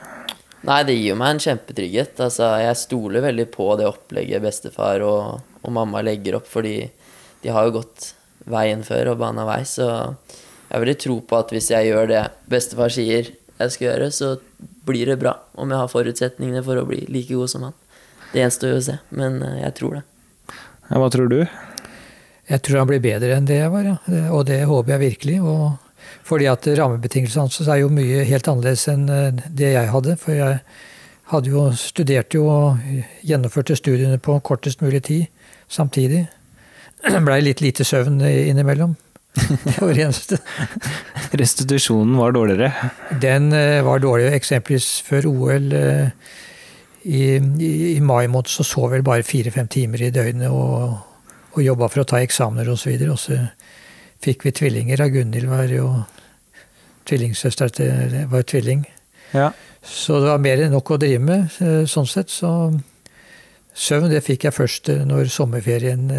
Speaker 4: Nei, det gir jo meg en kjempetrygghet. Altså, jeg stoler veldig på det opplegget bestefar og, og mamma legger opp, fordi de har jo gått veien før og bana vei, så jeg vil tro på at hvis jeg gjør det bestefar sier jeg skal gjøre, så blir det bra. Om jeg har forutsetningene for å bli like god som han. Det gjenstår jo å se, men eh, jeg tror det.
Speaker 5: Ja, hva tror du?
Speaker 1: Jeg tror han blir bedre enn det jeg var, ja. og det håper jeg virkelig. Og fordi at rammebetingelsene hans er jo mye helt annerledes enn eh, det jeg hadde. For jeg hadde jo studert jo og gjennomførte studiene på kortest mulig tid samtidig. Blei litt lite søvn innimellom. Det var det eneste.
Speaker 5: Restitusjonen var dårligere?
Speaker 1: Den eh, var dårligere. Eksempelvis før OL eh, i, i, mai måned så sov vel bare fire-fem timer i døgnet og, og jobba for å ta eksamener osv. Og, og så fikk vi tvillinger. av Gunhild var jo tvillingsøster til var tvilling.
Speaker 5: Ja.
Speaker 1: Så det var mer enn nok å drive med, eh, sånn sett. Så søvn det fikk jeg først når sommerferien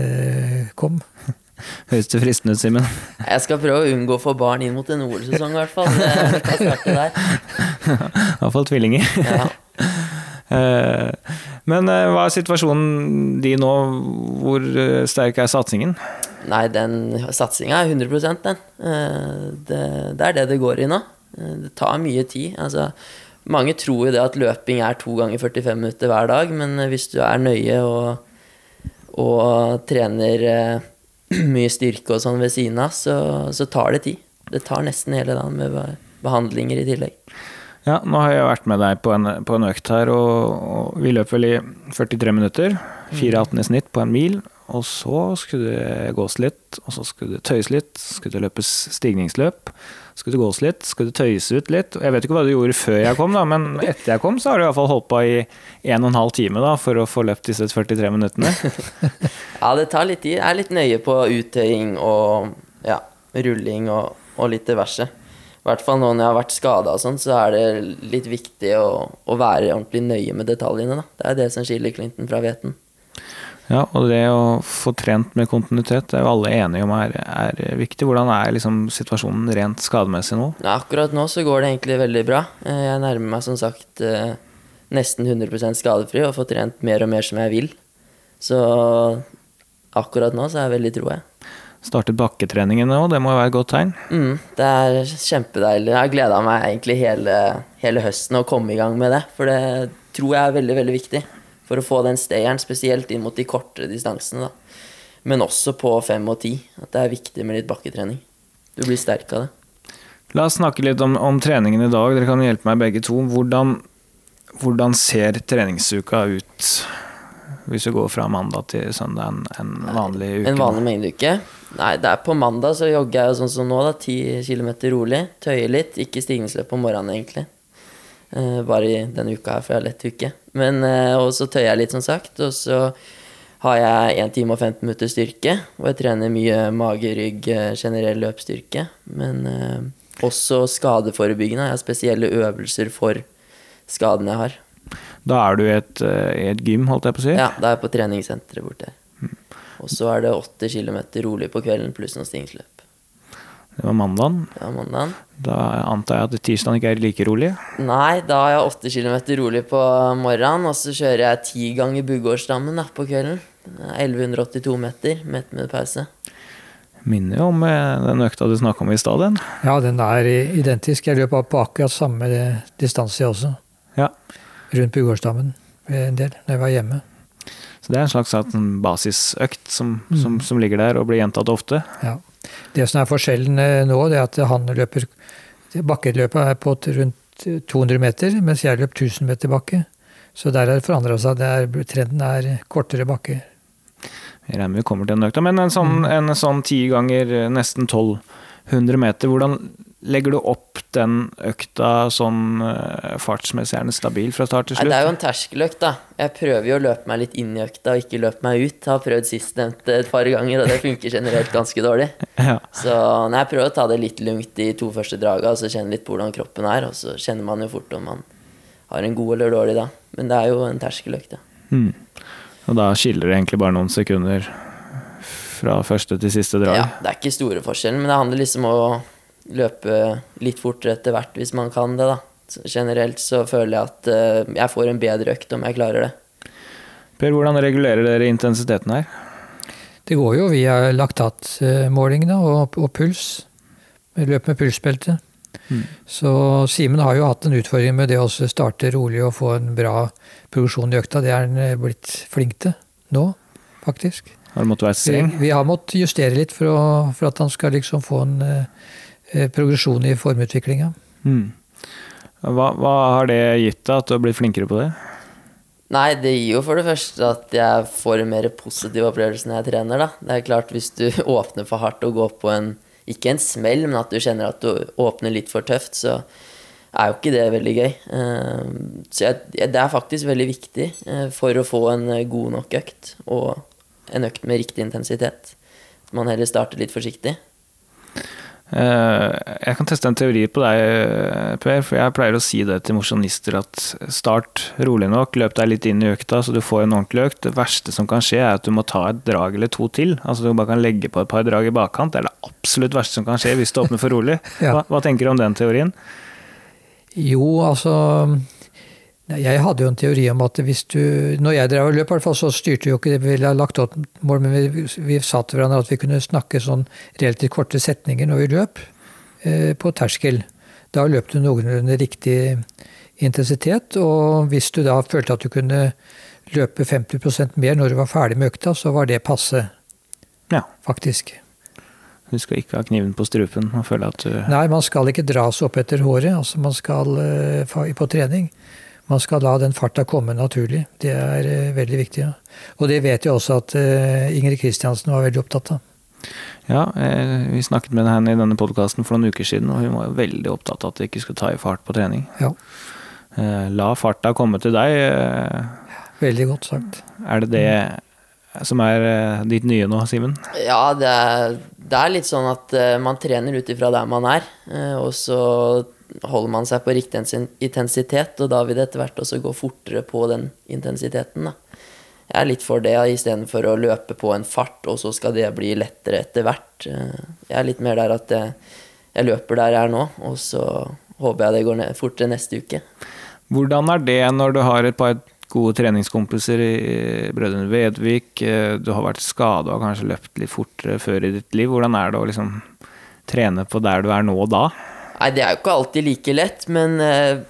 Speaker 1: kom.
Speaker 5: Høres det fristende ut, Simen?
Speaker 4: Jeg skal prøve å unngå å få barn inn mot en OL-sesong, i hvert fall.
Speaker 5: Iallfall tvillinger. Ja. Eh, men eh, hva er situasjonen din nå? Hvor eh, sterk er satsingen?
Speaker 4: Nei, den satsinga er 100 den. Det, det, er det det går i nå. Det tar mye tid. Altså, mange tror jo det at løping er to ganger 45 minutter hver dag, men hvis du er nøye og, og trener mye styrke og sånn ved siden av, så, så tar det tid. Det tar nesten hele dagen med behandlinger i tillegg.
Speaker 5: Ja, nå har jeg vært med deg på en, på en økt her, og, og, vi løp vel i 43 minutter. 4,18 i snitt på en mil. Og så skulle det gås litt, og så skulle det tøyes litt. Skulle det løpes stigningsløp. Skulle det gås litt, skulle det tøyes ut litt. Jeg vet ikke hva du gjorde før jeg kom, da, men etter jeg kom, så har du iallfall holdt på i en og en halv time da, for å få løpt disse 43 minuttene.
Speaker 4: ja, det tar litt tid. Jeg er litt nøye på uttøying og ja, rulling og, og litt diverse. I hvert fall nå når jeg har vært skada og sånn, så er det litt viktig å, å, være ordentlig nøye med detaljene. Da. Det er det som skiller Clinton fra Veten.
Speaker 5: Ja, og det å få trent med kontinuitet, det er jo alle enige om er, er viktig. Hvordan er liksom situasjonen rent skademessig nå?
Speaker 4: Ja, akkurat nå så går det egentlig veldig bra. Eh, jeg nærmer meg som sagt eh, nesten 100% skadefri og får trent mer og mer som jeg vil. Så akkurat nå så er jeg veldig tro, jeg
Speaker 5: startet bakketreningen nå, det må jo være et godt tegn?
Speaker 4: Mm, det er kjempedeilig. Jeg har gleda meg egentlig hele, hele, høsten å komme i gang med det. For det tror jeg er veldig, veldig viktig for å få den stayeren, spesielt inn mot de kortere distansene. da. Men også på fem og ti. At det er viktig med litt bakketrening. Du blir sterk av det.
Speaker 5: La oss snakke litt om, om treningen i dag. Dere kan hjelpe meg begge to. Hvordan, hvordan ser treningsuka ut? Hvis vi går fra mandag til søndag, en, en vanlig uke?
Speaker 4: En vanlig mengdeuke? Nei, det er på mandag så jogger jeg sånn som nå, da. Ti kilometer rolig. Tøyer litt. Ikke stigningsløp på morgenen, egentlig. Uh, bare i denne uka her, for jeg har lett uke. Men uh, Og så tøyer jeg litt, som sagt. Og så har jeg 1 time og 15 minutter styrke, og jeg trener mye mage, rygg, eh, generell løpsstyrke. Men uh, også skadeforebyggende. Jeg har spesielle øvelser for skadene jeg har.
Speaker 5: Da er du i et, et gym, holdt jeg på å si?
Speaker 4: Ja, da er jeg på treningssenteret borte her. Og så er det 8 km rolig på kvelden pluss noen stingsløp.
Speaker 5: Det var mandagen.
Speaker 4: Ja, mandagen.
Speaker 5: Da antar jeg at tirsdagen ikke er like rolig?
Speaker 4: Nei, da har jeg 8 km rolig på morgenen, og så kjører jeg ti ganger Buggårdsdammen på kvelden. 1182 meter med pause.
Speaker 5: Minner jo om eh, den økta du snakka om i stad.
Speaker 1: Ja, den er identisk. Jeg løp på akkurat samme distanse, jeg også.
Speaker 5: Ja.
Speaker 1: Rundt Buggårdsdammen en del, da jeg var hjemme.
Speaker 5: Så det er en slags basisøkt som, mm. som, som, ligger der og blir gjentatt ofte.
Speaker 1: Ja. Det som er forskjellen eh, nå, det er at han løper Bakkeløpet er på rundt 200 meter, mens jeg løp 1000 meter bakke. Så der har det forandra seg. Er, trenden er kortere bakker.
Speaker 5: Jeg regner med vi kommer til den økta. Men en sånn, en sånn ti ganger eh, nesten 1200 meter, hvordan legger du opp den økta sånn fartsmessig? Er stabil fra start til slutt?
Speaker 4: Nei, det er jo en terskeløkt, da. Jeg prøver jo å løpe meg litt inn i økta og ikke løpe meg ut. Jeg Har prøvd sistnevnte et par ganger, og det funker generelt ganske dårlig.
Speaker 5: Ja.
Speaker 4: Så nei, jeg prøver å ta det litt lugnt de to første draga, og så kjenne litt på hvordan kroppen er. Og så kjenner man jo fort om man har en god eller dårlig da. Men det er jo en terskeløkt, ja.
Speaker 5: Mm. Og da skiller det egentlig bare noen sekunder fra første til siste drag?
Speaker 4: ja. Det er ikke store forskjellen, men det handler liksom om å løpe litt fortere etter hvert hvis man kan det, da. Så generelt så føler jeg at eh, jeg får en bedre økt om jeg klarer det.
Speaker 5: Per, hvordan regulerer dere intensiteten her?
Speaker 1: Det går jo via laktatmåling og, og puls. Løp med pulsbelte. Så Simen har jo hatt en utfordring med det å starte rolig og få en bra progresjon i økta. Det er han eh, blitt flink til nå, faktisk.
Speaker 5: Har du måttet være
Speaker 1: Vi,
Speaker 5: streng?
Speaker 1: vi har måttet justere litt for, å, for at han skal liksom få en eh, progresjon i formutviklinga.
Speaker 5: Mm. Hva, hva har det gitt deg, at du har blitt flinkere på det?
Speaker 4: Nei, det gir jo for det første at jeg får en mer positiv opplevelse når jeg trener, da. Det er klart, hvis du åpner for hardt og går på en ikke en smell, men at du kjenner at du åpner litt for tøft, så er jo ikke det veldig gøy. Eh, Så jeg, det er faktisk veldig viktig eh, for å få en eh, god nok økt, og en økt med riktig intensitet. Man heller starter litt forsiktig.
Speaker 5: Eh, Jeg kan teste en teori på deg, eh, Per. For jeg pleier å si det til mosjonister at start rolig nok, løp deg litt inn i økta så du får en ordentlig økt. Det verste som kan skje, er at du må ta et drag eller to til. Altså Du bare kan legge på et par drag i bakkant. Det er det absolutt verste som kan skje hvis du åpner for rolig. Hva, hva tenker du om den teorien?
Speaker 1: Jo, altså Jeg hadde jo en teori om at hvis du Når jeg drev og løp, så styrte vi jo ikke vi lagt opp mål, men vi, vi sa til hverandre at vi kunne snakke sånn relativt korte setninger når vi løp, eh, på terskel. Da løp du noenlunde riktig intensitet, og hvis du da følte at du kunne løpe 50% mer når du var ferdig med økta, så var det passe,
Speaker 5: Ja.
Speaker 1: faktisk.
Speaker 5: Du skal ikke ha kniven på strupen og føle at du
Speaker 1: Nei, man skal ikke dras opp etter håret altså man skal, eh, på trening. Man skal la den farta komme naturlig. Det er eh, veldig viktig. Ja. Og det vet jeg også at eh, Ingrid Kristiansen var veldig opptatt av.
Speaker 5: Ja, eh, vi snakket med henne i denne podkasten for noen uker siden, og hun var jo veldig opptatt av at det ikke skulle ta i fart på trening.
Speaker 1: Ja,
Speaker 5: Eh, La farta komme til deg.
Speaker 1: Veldig godt sagt.
Speaker 5: Er det det som er ditt nye nå, Simen?
Speaker 4: Ja, det er, det er litt sånn at man trener ut ifra der man er, og så holder man seg på riktig intensitet, og da vil det etter hvert også gå fortere på den intensiteten. Da. Jeg er litt for det, istedenfor å løpe på en fart, og så skal det bli lettere etter hvert. Eh, Jeg er litt mer der at jeg, jeg løper der jeg er nå, og så håper jeg det går ned, fortere neste uke.
Speaker 5: Hvordan er det når du har et par gode treningskompiser i Brødrene Vedvik, eh, du har vært skada og kanskje løpt litt fortere før i ditt liv. Hvordan er det å liksom trene på der du er nå da?
Speaker 4: Nei, det er jo ikke alltid like lett, men eh,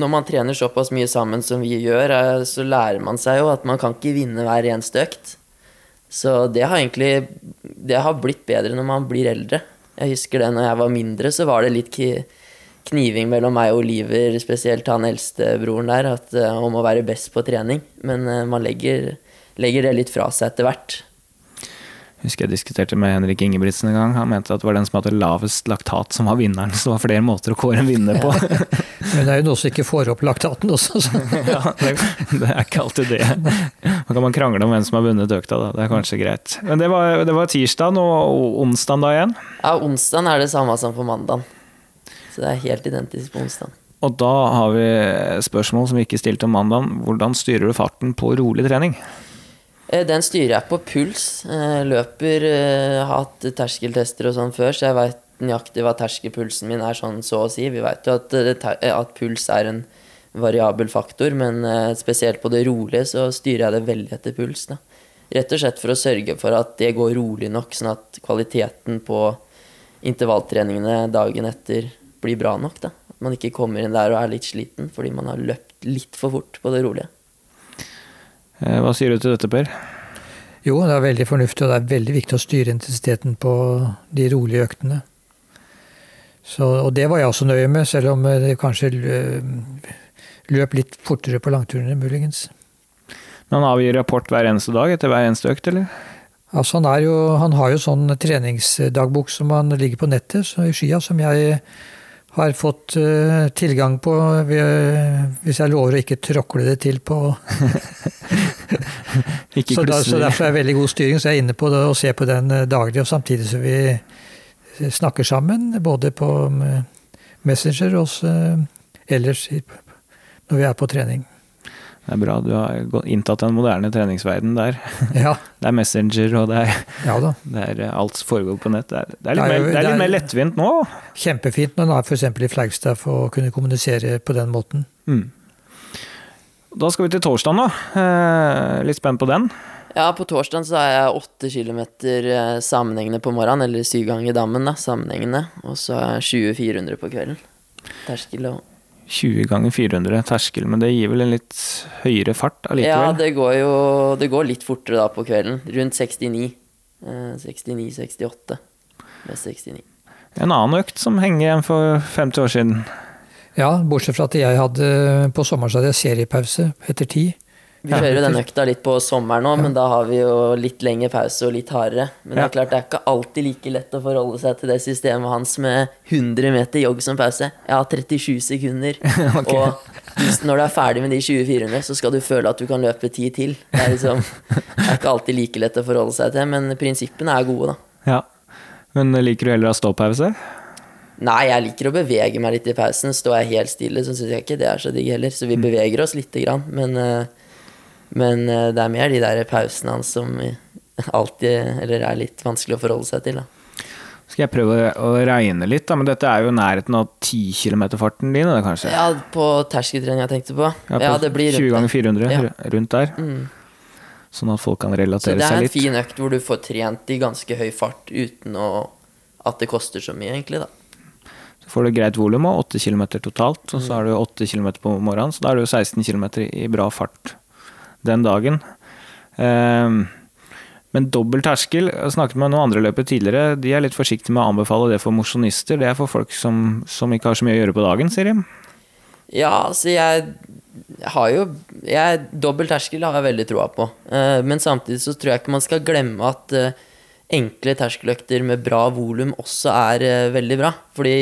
Speaker 4: når man trener såpass mye sammen som vi gjør, eh, så lærer man seg jo at man kan ikke vinne hver eneste økt. Så det har egentlig Det har blitt bedre når man blir eldre. Jeg husker det når jeg var mindre, så var det litt kniving mellom meg og Oliver, spesielt han eldste broren der, at, eh, om å være best på trening. Men man legger, legger det litt fra seg etter hvert.
Speaker 5: Husker jeg diskuterte med Henrik Ingebrigtsen en gang. Han mente at det var den som hadde lavest laktat som var vinneren. Så det var flere måter å kåre en vinner på.
Speaker 1: Men det er jo noen som ikke får opp laktaten også. Så.
Speaker 5: ja, det, det er ikke alltid det. Da kan man krangle om hvem som har vunnet økta, da. Det er kanskje greit. Men det var, det var tirsdag og onsdag da igjen.
Speaker 4: Ja, onsdag er det samme som på mandag. Så det er helt identisk på onsdag.
Speaker 5: Og da har vi spørsmål som vi ikke stilte om mandag. Hvordan styrer du farten på rolig trening?
Speaker 4: Eh, Den styrer jeg på puls. Eh, Løper, eh, har hatt terskeltester og sånn før, så jeg veit nøyaktig hva terskelpulsen min er, sånn så å si. Vi veit jo at, at puls er en variabel faktor, men spesielt på det rolige så styrer jeg det veldig etter puls. Da. Rett og slett for å sørge for at det går rolig nok, sånn at kvaliteten på intervalltreningene dagen etter blir bra nok. Da. At man ikke kommer inn der og er litt sliten fordi man har løpt litt for fort på det rolige.
Speaker 5: Eh, Hva sier du til dette, Per?
Speaker 1: Jo, det er veldig fornuftig, og det er veldig viktig å styre intensiteten på de rolige øktene. Så, og det var jeg også nøye med, selv om eh, det kanskje lø- løp litt fortere på langturene, muligens.
Speaker 5: Men han avgir rapport hver eneste dag etter hver eneste økt, eller?
Speaker 1: Altså han, jo, han har jo sånn treningsdagbok som han ligger på nettet så i skya, som jeg har fått tilgang på ved, hvis jeg lover å ikke tråkle det til på
Speaker 5: Ikke
Speaker 1: så, da, så Derfor er det veldig god styring, så jeg er inne på det og ser på den eh, daglig. og Samtidig som vi snakker sammen, både på eh, Messenger og eh, ellers når vi er på trening.
Speaker 5: Det er bra du har inntatt den moderne treningsverden der.
Speaker 1: Ja,
Speaker 5: Det er Messenger, og det er,
Speaker 1: ja
Speaker 5: det er eh, alt foregår på nett. Det er, det er, litt,
Speaker 1: Det er jo-
Speaker 5: mer, det litt
Speaker 1: er-
Speaker 5: mer lettvint nå.
Speaker 1: Kjempefint når en er f.eks. i Flagstaff og kunne kommunisere på den måten.
Speaker 5: Mm. Da skal vi til torsdagen, da. Eh, litt spent på den.
Speaker 4: Ja, på torsdagen så er jeg åtte kilometer eh, sammenhengende på morgenen, eller syv ganger dammen, da, sammenhengende. Og så er jeg 20-400 på kvelden. Terskel og
Speaker 5: 20 ganger 400 terskel, men det gir vel en litt høyere fart
Speaker 4: Ja, det går jo det går litt fortere da på kvelden. Rundt 69. Eh, 69-68. Mest 69.
Speaker 5: En annen økt som henger igjen for 50 år siden.
Speaker 1: Ja, bortsett fra at jeg hadde på sommeren så hadde jeg seriepause etter ti.
Speaker 4: Vi kjører jo den økta litt på sommeren nå, men da har vi jo litt lengre pause og litt hardere. Men det er klart det er ikke alltid like lett å forholde seg til det systemet hans med 100 meter jogg som pause. Jeg har 37 sekunder,
Speaker 5: okay.
Speaker 4: og hvis, når du er ferdig med de 20-400, så skal du føle at du kan løpe 10 til. Det er, liksom, det er ikke alltid like lett å forholde seg til, men prinsippene er gode, da.
Speaker 5: Ja. Men liker du heller å ha ståpause?
Speaker 4: Nei, jeg liker å bevege meg litt i pausen. Står jeg helt stille, så syns jeg ikke det er så digg heller. Så vi beveger oss lite grann. Men, eh, men eh, det er mer de der pausene hans som alltid Eller er litt vanskelig å forholde seg til, da.
Speaker 5: Skal jeg prøve å regne litt, da, men dette er jo nærheten av 10 km-farten din, det, kanskje?
Speaker 4: Ja, på terskeltrening jeg tenkte på.
Speaker 5: Ja,
Speaker 4: Ja, det blir
Speaker 5: 20 ganger 400,
Speaker 4: Ja.
Speaker 5: rundt der.
Speaker 4: Mm.
Speaker 5: Sånn at folk kan
Speaker 4: Så det er
Speaker 5: seg
Speaker 4: en fin økt hvor du får trent i ganske høy fart uten å, at det koster så mye, egentlig, da.
Speaker 5: Får du greit volum og 8 km totalt, og så
Speaker 4: Mm.
Speaker 5: har du 8 km på morgenen, så da er du 16 km i bra fart den dagen. Ehm, men dobbel terskel, jeg snakket med noen andre løpere tidligere, de er litt forsiktige med å anbefale det for mosjonister. Det er for folk som, som ikke har så mye å gjøre på dagen, sier de.
Speaker 4: Ja, altså jeg har jo jeg, Dobbel terskel har jeg veldig troa på. Eh, men samtidig så tror jeg ikke man skal glemme at eh, enkle terskeløkter med bra volum også er eh, veldig bra. Fordi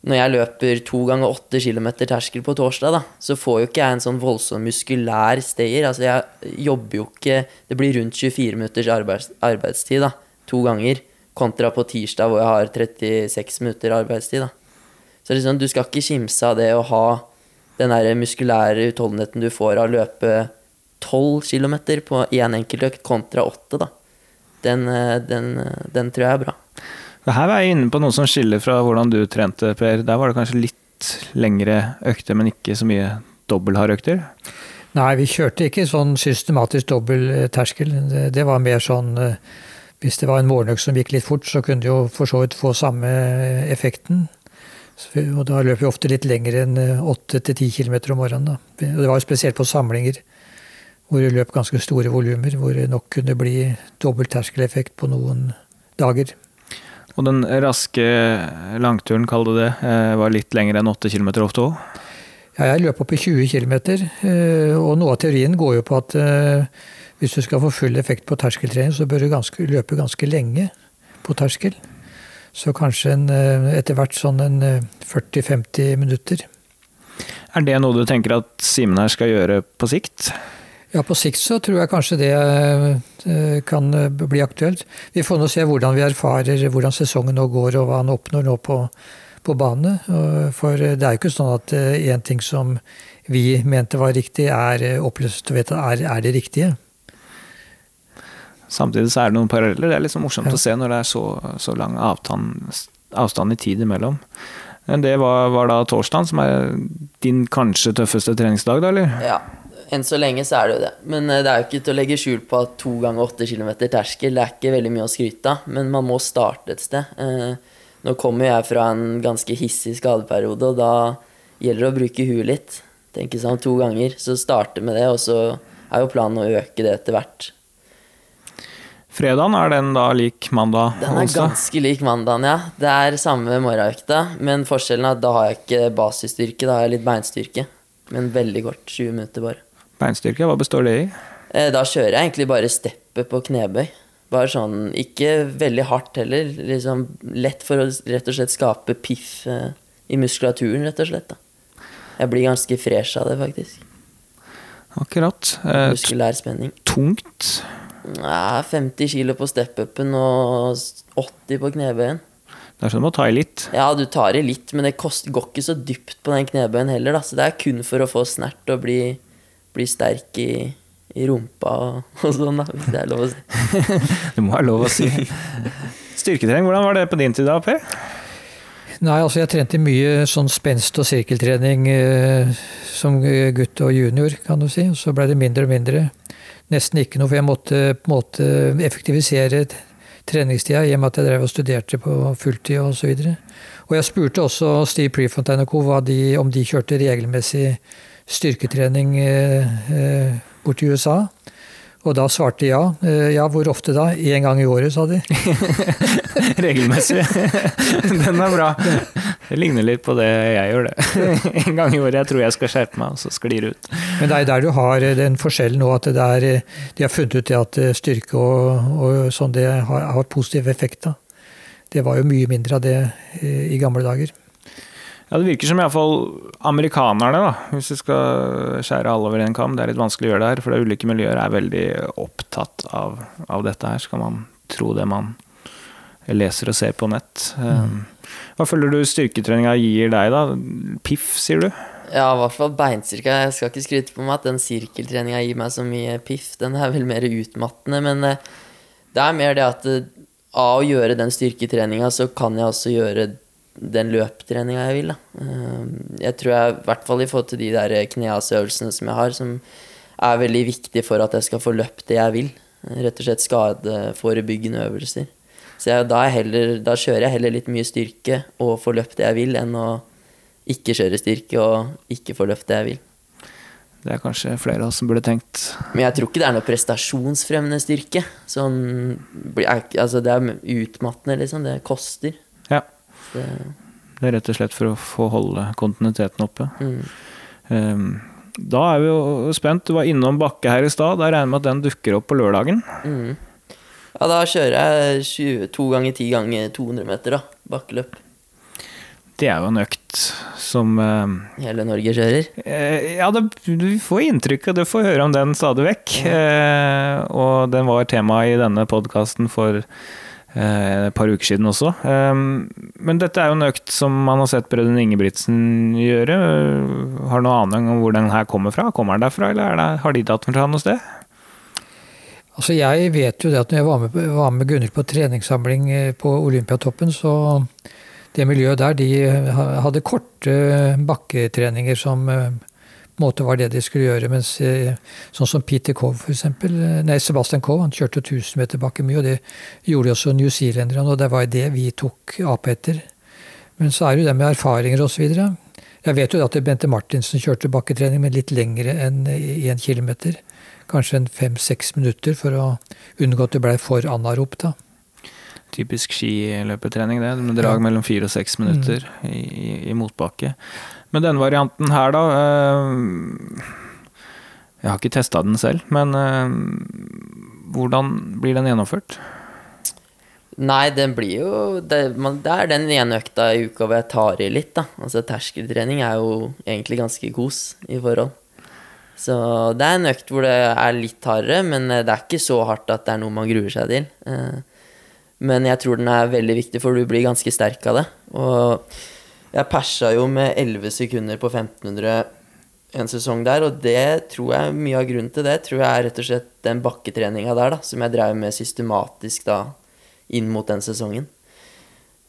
Speaker 4: når jeg løper to ganger åtte kilometer terskel på torsdag, da, så får jo ikke jeg en sånn voldsom muskulær stayer. Altså jeg jobber jo ikke Det blir rundt 24 minutters arbeids, arbeidstid da, to ganger, kontra på tirsdag hvor jeg har 36 minutter arbeidstid. da. Så liksom, du skal ikke kimse av det å ha den der muskulære utholdenheten du får av å løpe 12 km på én enkeltøkt kontra 8, da. Den, eh, den, eh, den tror jeg er bra.
Speaker 5: Og Her var jeg inne på noe som skiller fra hvordan du trente, Per. Der var det kanskje litt lengre økter, men ikke så mye dobbelthardøkter.
Speaker 1: Nei, vi kjørte ikke sånn systematisk dobbel eh. Det, det var mer sånn eh, Hvis det var en morgenøkt som gikk litt fort, så kunne du jo for så vidt få samme eh, effekten. Og da løp vi ofte litt lenger enn 8-10 km om morgenen. Da. Og Det var jo spesielt på samlinger, hvor det løp ganske store volumer, hvor det nok kunne bli dobbel terskeleffekt på noen dager.
Speaker 5: Og den raske langturen, kall det det, eh, var litt lengre enn 8 km ofte òg.
Speaker 1: Ja, jeg løp opp i 20 km, og noe av teorien går jo på at eh, hvis du skal få full effekt på terskeltrening, så bør du ganske, løpe ganske lenge på terskel. Så kanskje en, eh, etter hvert sånn en eh, 40-50 minutter.
Speaker 5: Er det noe du tenker at Simen her skal gjøre på sikt?
Speaker 1: Ja, på sikt så tror jeg kanskje det eh, kan eh, bli aktuelt. Vi får nå se hvordan vi erfarer hvordan sesongen nå går, og hva han oppnår nå på, på bane. For det er jo ikke sånn at én ting som vi mente var riktig, er eh, oppløst og vet er, er det riktige.
Speaker 5: Samtidig så er det noen paralleller. Det er liksom morsomt
Speaker 1: Ja.
Speaker 5: å se når det er så, så lang avstand, avstand i tid imellom. Men det var, var da torsdagen, som er din kanskje tøffeste treningsdag, da, eller?
Speaker 4: Ja, enn så lenge så er det jo det. Men eh, det er jo ikke til å legge skjul på at to ganger åtte kilometer terskel, det er ikke veldig mye å skryte av. Men man må starte et sted. Eh, Nå kommer jeg fra en ganske hissig skadeperiode, og da gjelder det å bruke huet litt. Tenke om to ganger. Så starte med det, og så er jo planen å øke det etter hvert.
Speaker 5: Fredagen, er den da lik mandag
Speaker 4: Den er
Speaker 5: også?
Speaker 4: ganske lik mandagen, ja. Det er samme morgenøkta, men forskjellen er at da har jeg ikke basisstyrke, da har jeg litt beinstyrke. Men veldig kort. 20 minutter bare.
Speaker 5: Beinstyrke, hva består det i?
Speaker 4: Eh, Da kjører jeg egentlig bare steppet på knebøy. Bare sånn Ikke veldig hardt heller. Liksom lett for å rett og slett skape piff eh, i muskulaturen, rett og slett. da. Jeg blir ganske fresh av det, faktisk.
Speaker 5: Akkurat. Eh,
Speaker 4: Muskulær spenning.
Speaker 5: tungt.
Speaker 4: Ja, 50 kilo på step-upen og 80 på knebøyen.
Speaker 5: Det er sånn du må ta i litt.
Speaker 4: Ja, du tar i litt, men det går ikke så dypt på den knebøyen heller. Da. Så det er kun for å få snert og bli, bli sterk i, i rumpa og, og sånn, da, hvis det er lov å si.
Speaker 5: Det må være lov å si. Styrketrening, hvordan var det på din tid da, Per?
Speaker 1: Nei, altså jeg trente mye sånn spenst- og sirkeltrening eh, som gutt og junior, kan du si. Så ble det mindre og mindre. Nesten ikke noe, for jeg måtte på en måte effektivisere treningstida i og med at jeg drev og studerte på fulltid osv. Og, så videre. og jeg spurte også Steve Prefontaine og co. om de kjørte regelmessig styrketrening eh, eh, bort i USA. Og da svarte ja. Eh, ja, hvor ofte da? Én gang i året, sa de.
Speaker 5: Regelmessig. Den er bra. Det ligner litt på det jeg gjør, det. En gang i året. Jeg tror jeg skal skjerpe meg, og så sklir det ut.
Speaker 1: Men det er der du har den forskjellen nå, at det er, de har funnet ut det at styrke og, og sånn, det har, har positiv effekt. da. Det var jo mye mindre av det i gamle dager.
Speaker 5: Ja, Det virker som iallfall amerikanerne, da, hvis vi skal skjære alle over en kam, det er litt vanskelig å gjøre det her, for det ulike miljøer er veldig opptatt av, av dette her. Skal man tro det man leser og ser på nett. Mm. Hva føler du styrketreninga gir deg, da? Piff, sier du?
Speaker 4: Ja, i hvert fall beinstyrka. Jeg skal ikke skryte på meg at den sirkeltreninga gir meg så mye piff. Den er vel mer utmattende, men eh, det er mer det at eh, av å gjøre den styrketreninga, så kan jeg også gjøre den løptreninga jeg vil. Da. Eh, Jeg tror jeg, i hvert fall i forhold til de der kneasøvelsene som jeg har, som er veldig viktig for at jeg skal få løpt det jeg vil. Rett og slett skadeforebyggende øvelser. Så jeg, da, er heller, da kjører jeg heller litt mye styrke og får løpt det jeg vil, enn å ikke kjøre styrke og ikke få løpt det jeg vil.
Speaker 5: Det er kanskje flere av oss som burde tenkt
Speaker 4: Men jeg tror ikke det er noe prestasjonsfremmende styrke. Sånn, altså det er utmattende, liksom. Det koster.
Speaker 5: Ja.
Speaker 4: Det,
Speaker 5: Det er rett og slett for å få holde kontinuiteten oppe.
Speaker 4: mm.
Speaker 5: Um, da er vi jo spent. Du var innom Bakke her i stad. Da regner jeg med at den dukker opp på lørdagen.
Speaker 4: Mm. Ja, da kjører jeg 20, to ganger ti ganger 200 meter, da. Bakkeløp.
Speaker 5: Det er jo en økt som eh,
Speaker 4: Hele Norge kjører.
Speaker 5: eh, Ja, det, du får inntrykk av Du får høre om den stadig vekk. Eh, og den var tema i denne podkasten for eh, et par uker siden også. Eh, men dette er jo en økt som man har sett brødrene Ingebrigtsen gjøre. Eh, Har du noen aning om hvor den her kommer fra? Kommer den derfra, eller er det, har de tatt den fra noe sted?
Speaker 1: Altså Jeg vet jo det at når jeg var med, var med Gunhild på treningssamling eh, på Olympiatoppen, så det miljøet der, de hadde korte bakketreninger som eh, på en måte var det de skulle gjøre. Mens eh, sånn som Peter Cove, for eksempel, eh, nei, Sebastian Cove, han kjørte 1000 meter bakke mye, og det gjorde også newzealenderne, og det var det vi tok ape etter. Men så er det jo det med erfaringer osv. Jeg vet jo at Bente Martinsen kjørte bakketrening, men litt lengre enn én kilometer. Kanskje en fem-seks minutter for å unngå at det blei for anarop, da.
Speaker 5: Typisk skiløpetrening, det. Med drag
Speaker 1: Ja.
Speaker 5: mellom fire og seks minutter mm. i, i motbakke. Men denne varianten her, da eh, Jeg har ikke testa den selv, men eh, hvordan blir den gjennomført?
Speaker 4: Nei, den blir jo det, man, det er den ene økta i uka hvor jeg tar i litt, da. Altså terskeltrening er jo egentlig ganske kos i forhold. Så det er en økt hvor det er litt hardere, men eh, det er ikke så hardt at det er noe man gruer seg til. Men jeg tror den er veldig viktig, for du blir ganske sterk av det. Og jeg persa jo med 11 sekunder på 1500 en sesong der, og det tror jeg mye av grunnen til det tror jeg er rett og slett den bakketreninga der, da, som jeg drev med systematisk da inn mot den sesongen.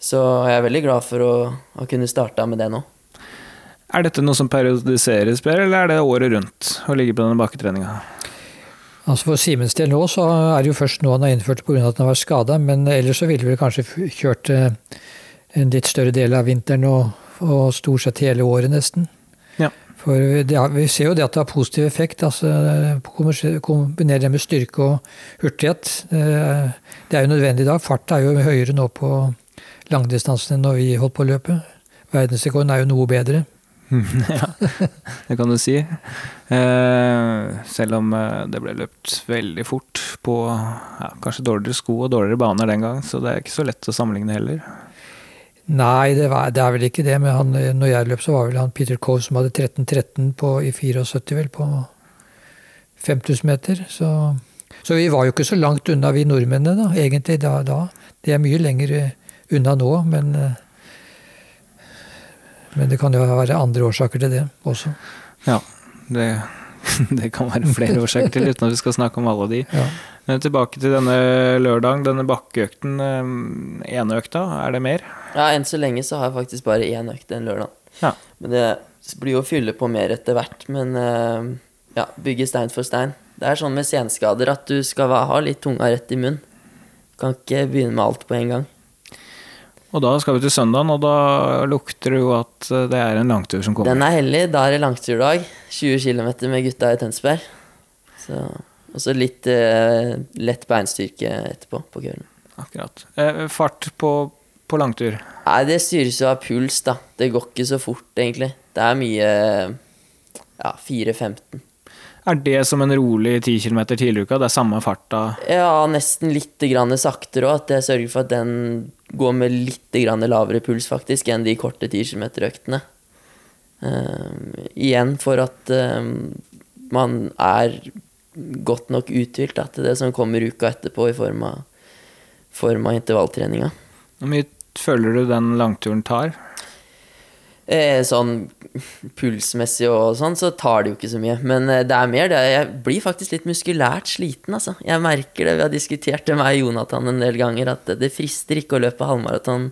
Speaker 4: Så jeg er veldig glad for å ha kunnet starta med det nå.
Speaker 5: Er dette noe som periodiseres, Per, eller er det året rundt å ligge på denne bakketreninga?
Speaker 1: Altså For Simens del nå så er det jo først nå han har innført det pga. at han har vært skada, men ellers så ville vi kanskje kjørt eh, en litt større del av vinteren og, og stort sett hele året, nesten.
Speaker 5: Ja.
Speaker 1: For det vi ser jo det at det har positiv effekt. altså Kombinere det med styrke og hurtighet. Eh, Det er jo nødvendig da. Fart er jo høyere nå på langdistansen enn når vi holdt på å løpe. Verdensrekorden er jo noe bedre.
Speaker 5: ja, det kan du si. Eh, selv om eh, det ble løpt veldig fort på ja, kanskje dårligere sko og dårligere baner den gang, så det er ikke så lett å sammenligne heller.
Speaker 1: Nei, det, var, det er vel ikke det. Men han, når jeg løp, så var vel han Peter Coe som hadde 13-13 i 74, vel, på 5000 meter. Så, så, vi var jo ikke så langt unna, vi nordmennene, da, egentlig da. da. Det er mye lenger unna nå, men men det kan jo være andre årsaker til det også.
Speaker 5: Ja, det, det kan være flere årsaker til, uten at vi skal snakke om alle de.
Speaker 1: Ja.
Speaker 5: Men tilbake til denne lørdagen, denne bakkeøkten. Ene økta, er det mer?
Speaker 4: Ja, enn så lenge så har jeg faktisk bare én økt den lørdagen.
Speaker 5: Ja.
Speaker 4: Men det blir jo å fylle på mer etter hvert. Men eh, ja, bygge stein for stein. Det er sånn med senskader at du skal ha litt tunga rett i munnen. Kan ikke begynne med alt på en gang.
Speaker 5: Og da skal vi til søndagen, og da lukter det jo at det er en langtur som kommer.
Speaker 4: Den er hellig. Da er det langturdag. 20 km med gutta i Tønsberg. Og så litt eh, lett beinstyrke etterpå, på kvelden.
Speaker 5: Akkurat. Eh, fart på, på, langtur?
Speaker 4: Nei, det styres jo av puls, da. Det går ikke så fort, egentlig. Det er mye ja, 4.15.
Speaker 5: Er det som en rolig 10 km tidligere i uka? Det er samme farta?
Speaker 4: Ja, nesten litt grann saktere òg. At jeg sørger for at den går med litt grann lavere puls, faktisk, enn de korte 10 km-øktene. Uh, igjen for at uh, man er godt nok uthvilt til det som kommer uka etterpå i form av, form av intervalltreninga.
Speaker 5: Hvor mye føler du den langturen tar?
Speaker 4: Eh, sånn pulsmessig og sånn, så tar det jo ikke så mye. Men eh, det er mer det Jeg blir faktisk litt muskulært sliten, altså. Jeg merker det. Vi har diskutert det med Jonathan en del ganger, at det frister ikke å løpe halvmaraton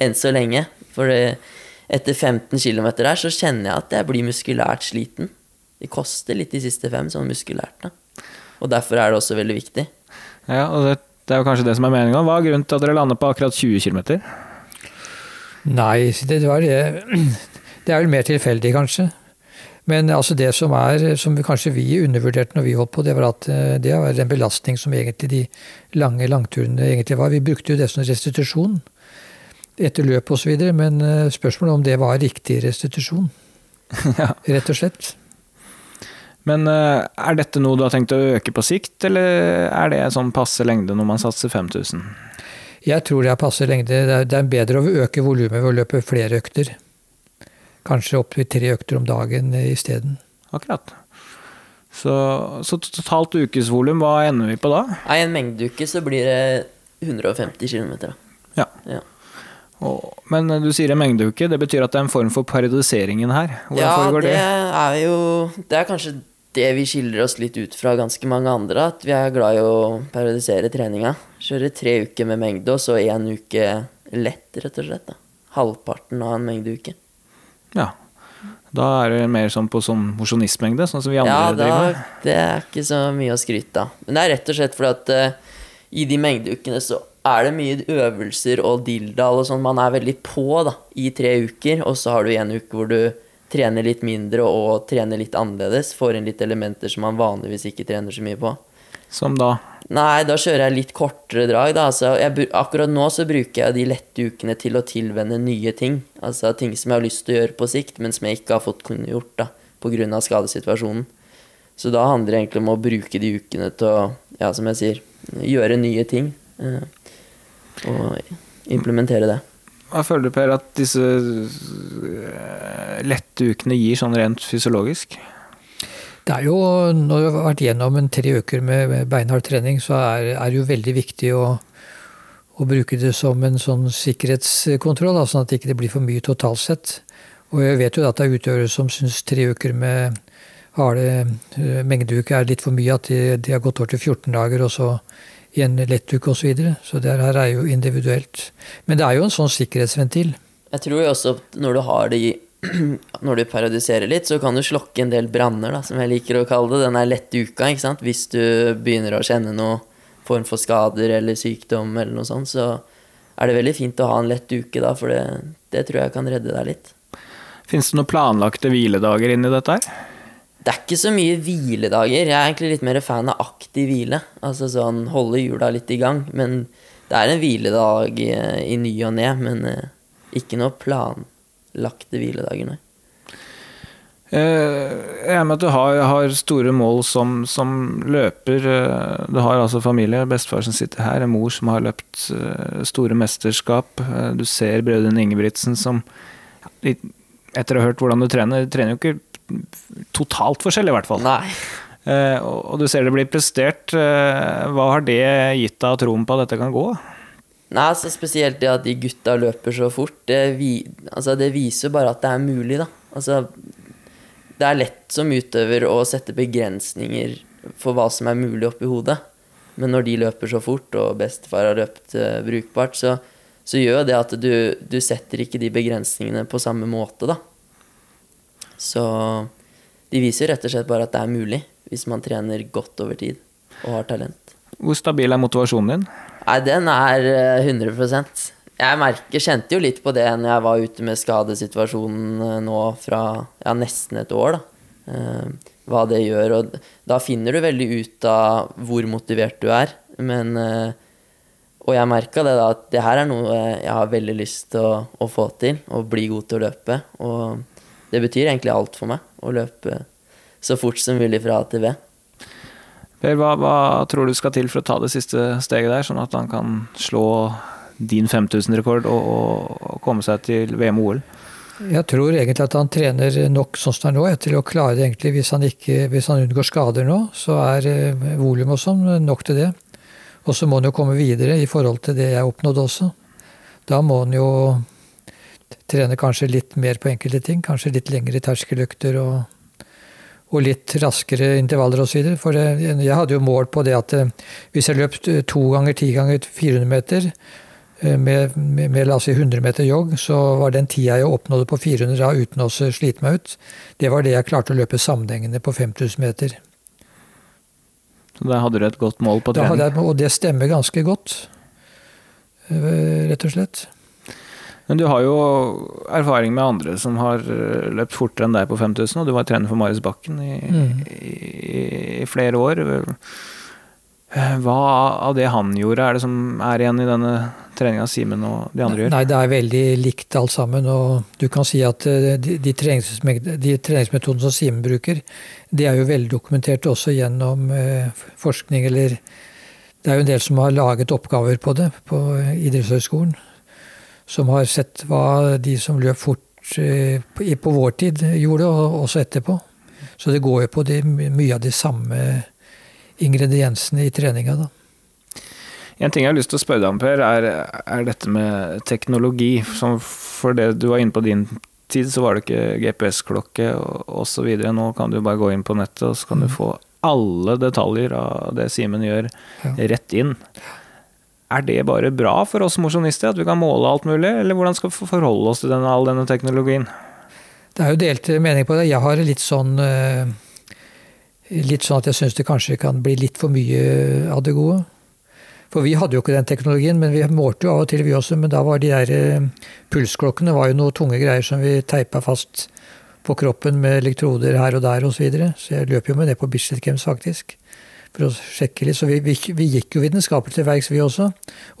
Speaker 4: enn så lenge. For etter 15 km der så kjenner jeg at jeg blir muskulært sliten. Det koster litt de siste fem, sånn muskulært. da. Og derfor er det også veldig viktig.
Speaker 5: Ja, og det, det er jo kanskje det som er meninga. Hva er grunnen til at dere lander på akkurat 20 km?
Speaker 1: Nei, det var det Det er vel mer tilfeldig, kanskje. Men altså det som er, som kanskje vi undervurderte når vi holdt på, det var at eh, det var en belastning som egentlig de lange langturene egentlig var. Vi brukte jo det som restitusjon etter løp osv., men eh, spørsmålet om det var riktig restitusjon. ja. Rett og slett.
Speaker 5: Men eh, er dette noe du har tenkt å øke på sikt, eller er det en sånn passe lengde når man satser 5000?
Speaker 1: Jeg tror det er passe lengde. Det er bedre å øke volumet ved å løpe flere økter. Kanskje opp til tre økter om dagen isteden.
Speaker 5: Akkurat. Så, så totalt ukesvolum, hva ender vi på da?
Speaker 4: I en mengdeuke så blir det 150 km.
Speaker 5: Ja. ja. Og, men du sier en mengdeuke, det betyr at det er en form for periodiseringen her?
Speaker 4: Hvordan ja, foregår det? det er jo Det er kanskje det vi skiller oss litt ut fra ganske mange andre, at vi er glad i å periodisere treninga. Kjøre tre uker med mengde, og så én uke lett, rett og slett. Da. Halvparten av en mengdeuke.
Speaker 5: Ja. Da er det mer sånn på sånn mosjonistmengde, sånn som vi andre
Speaker 4: ja,
Speaker 5: da, driver med?
Speaker 4: Ja, det er ikke så mye å skryte av. Men det er rett og slett fordi at uh, i de mengdeukene så er det mye øvelser og dilldall og sånn. Man er veldig på da, i tre uker, og så har du en uke hvor du trener litt mindre og trener litt annerledes. Får inn litt elementer som man vanligvis ikke trener så mye på.
Speaker 5: Som da?
Speaker 4: Nei, da kjører jeg litt kortere drag. Da. Altså, jeg, akkurat nå så bruker jeg de lette ukene til å tilvenne nye ting. Altså ting som jeg har lyst til å gjøre på sikt, men som jeg ikke har fått kunne gjort da, pga. skadesituasjonen. Så da handler det egentlig om å bruke de ukene til å, ja, som jeg sier, gjøre nye ting. Eh, og implementere det.
Speaker 5: Hva føler du, Per, at disse eh, lette ukene gir sånn rent fysiologisk?
Speaker 1: Det er jo, Når du har vært gjennom en tre uker med beinhard trening, så er, det jo veldig viktig å, å, bruke det som en sånn sikkerhetskontroll, sånn at det ikke blir for mye totalt sett. Og jeg vet jo at det er utøvere som syns tre uker med harde eh, mengdeuker er litt for mye, at de, de har gått over til 14 dager, og så i en lettuke osv. Så, videre. så det her er jo individuelt. Men det er jo en sånn sikkerhetsventil.
Speaker 4: Jeg tror jo også at når du har det i når du parodiserer litt, så kan du slokke en del branner, da, som jeg liker å kalle det. Den er lette uka, ikke sant. Hvis du begynner å kjenne noe form for skader eller sykdom eller noe sånt, så er det veldig fint å ha en lett uke da, for det, det tror jeg kan redde deg litt.
Speaker 5: Fins det noen planlagte hviledager inni dette her?
Speaker 4: Det er ikke så mye hviledager. Jeg er egentlig litt mer fan av aktiv hvile. Altså sånn holde hjula litt i gang. Men det er en hviledag i, i ny og ne, men uh, ikke noe planlagte hviledager, nei.
Speaker 5: Eh, Jeg er med at du har, har store mål som, som løper. Eh, Du har altså familie, bestefar som sitter her, en mor som har løpt eh, store mesterskap. Eh, Du ser brødrene Ingebrigtsen som Etter å ha hørt hvordan du trener, trener jo ikke totalt forskjellig, i hvert fall.
Speaker 4: Nei.
Speaker 5: Uh, Og du ser det blir prestert. Uh, Hva har det gitt deg troen på at dette kan gå?
Speaker 4: Nei, altså Spesielt det at de gutta løper så fort, det, vi, altså, det viser bare at det er mulig, da. Altså, det er lett som utøver å sette begrensninger for hva som er mulig oppi hodet. Men når de løper så fort, og bestefar har løpt eh, brukbart, så, så gjør det at du, du setter ikke de begrensningene på samme måte, da. Så de viser rett og slett bare at det er mulig, hvis man trener godt over tid og har talent.
Speaker 5: Hvor stabil er motivasjonen din?
Speaker 4: Nei, den er eh, 100% Jeg merker, kjente jo litt på det når jeg var ute med skadesituasjonen eh, nå fra ja, nesten et år. da. Eh, hva det gjør. Og da finner du veldig ut av hvor motivert du er. Men eh, Og jeg merka det da, at det her er noe jeg har veldig lyst til å, å få til. Å bli god til å løpe. Og det betyr egentlig alt for meg. Å løpe så fort som mulig fra A til B.
Speaker 5: Per, hva, hva tror du skal til for å ta det siste steget der, sånn at han kan slå din 5000-rekord og, og, og komme seg til VM og OL?
Speaker 1: Jeg tror egentlig at han trener nok sånn som det er nå, til å klare det egentlig. Hvis han, ikke, hvis han unngår skader nå, så er eh, volum og sånn nok til det. Og så må han jo komme videre i forhold til det jeg oppnådde også. Da må han jo trene kanskje litt mer på enkelte ting. Kanskje litt lengre terskeløkter og, og litt raskere intervaller osv. For det, jeg hadde jo mål på det at eh, hvis jeg løp to ganger ti ganger 400 meter eh, med, med, med la oss si 100 meter jogg, så var den tida jeg oppnådde på 400 da uten å slite meg ut, det var det jeg klarte å løpe sammenhengende på 5000 meter.
Speaker 5: Så da hadde du et godt mål på trening.
Speaker 1: jeg, og det stemmer ganske godt, eh, rett og slett.
Speaker 5: Men du har jo erfaring med andre som har eh, løpt fortere enn deg på 5000, og du var trener for Marius Bakken i,
Speaker 1: Mm.
Speaker 5: i, i flere år. Eh, Hva av det han gjorde, er det som er igjen i denne treninga Simen og de andre gjør?
Speaker 1: Nei, det er veldig likt alt sammen. Og du kan si at eh, de, de, treningsme- de treningsmetodene som Simen bruker, de er jo veldig dokumentert også gjennom forskning, eller Det er jo en del som har laget oppgaver på det på idrettshøyskolen. Som har sett hva de som løp fort eh, på, vår tid gjorde, og også etterpå. Så det går jo på de, mye av de samme ingrediensene i treninga, da.
Speaker 5: En ting jeg har lyst til å spørre deg om, Per, er, er dette med teknologi. Som for det du var inne på din tid, så var det ikke GPS-klokke osv. Nå kan du bare gå inn på nettet, og så kan du få alle detaljer av det Simen gjør,
Speaker 1: Ja.
Speaker 5: rett inn. Er det bare bra for oss mosjonister, at vi kan måle alt mulig, eller hvordan skal vi forholde oss til denne, all denne teknologien?
Speaker 1: Det er jo delte meninger på det. Jeg har litt sånn eh, Litt sånn at jeg syns det kanskje kan bli litt for mye av det gode. For vi hadde jo ikke den teknologien, men vi målte jo av og til, vi også. Men da var de der eh, pulsklokkene var jo noe tunge greier som vi teipa fast på kroppen med elektroder her og der osv. Så, videre. så jeg løp jo med det på Bislett Games, faktisk. For å sjekke litt. Så vi, vi, vi gikk jo vitenskapelig til verks, vi også.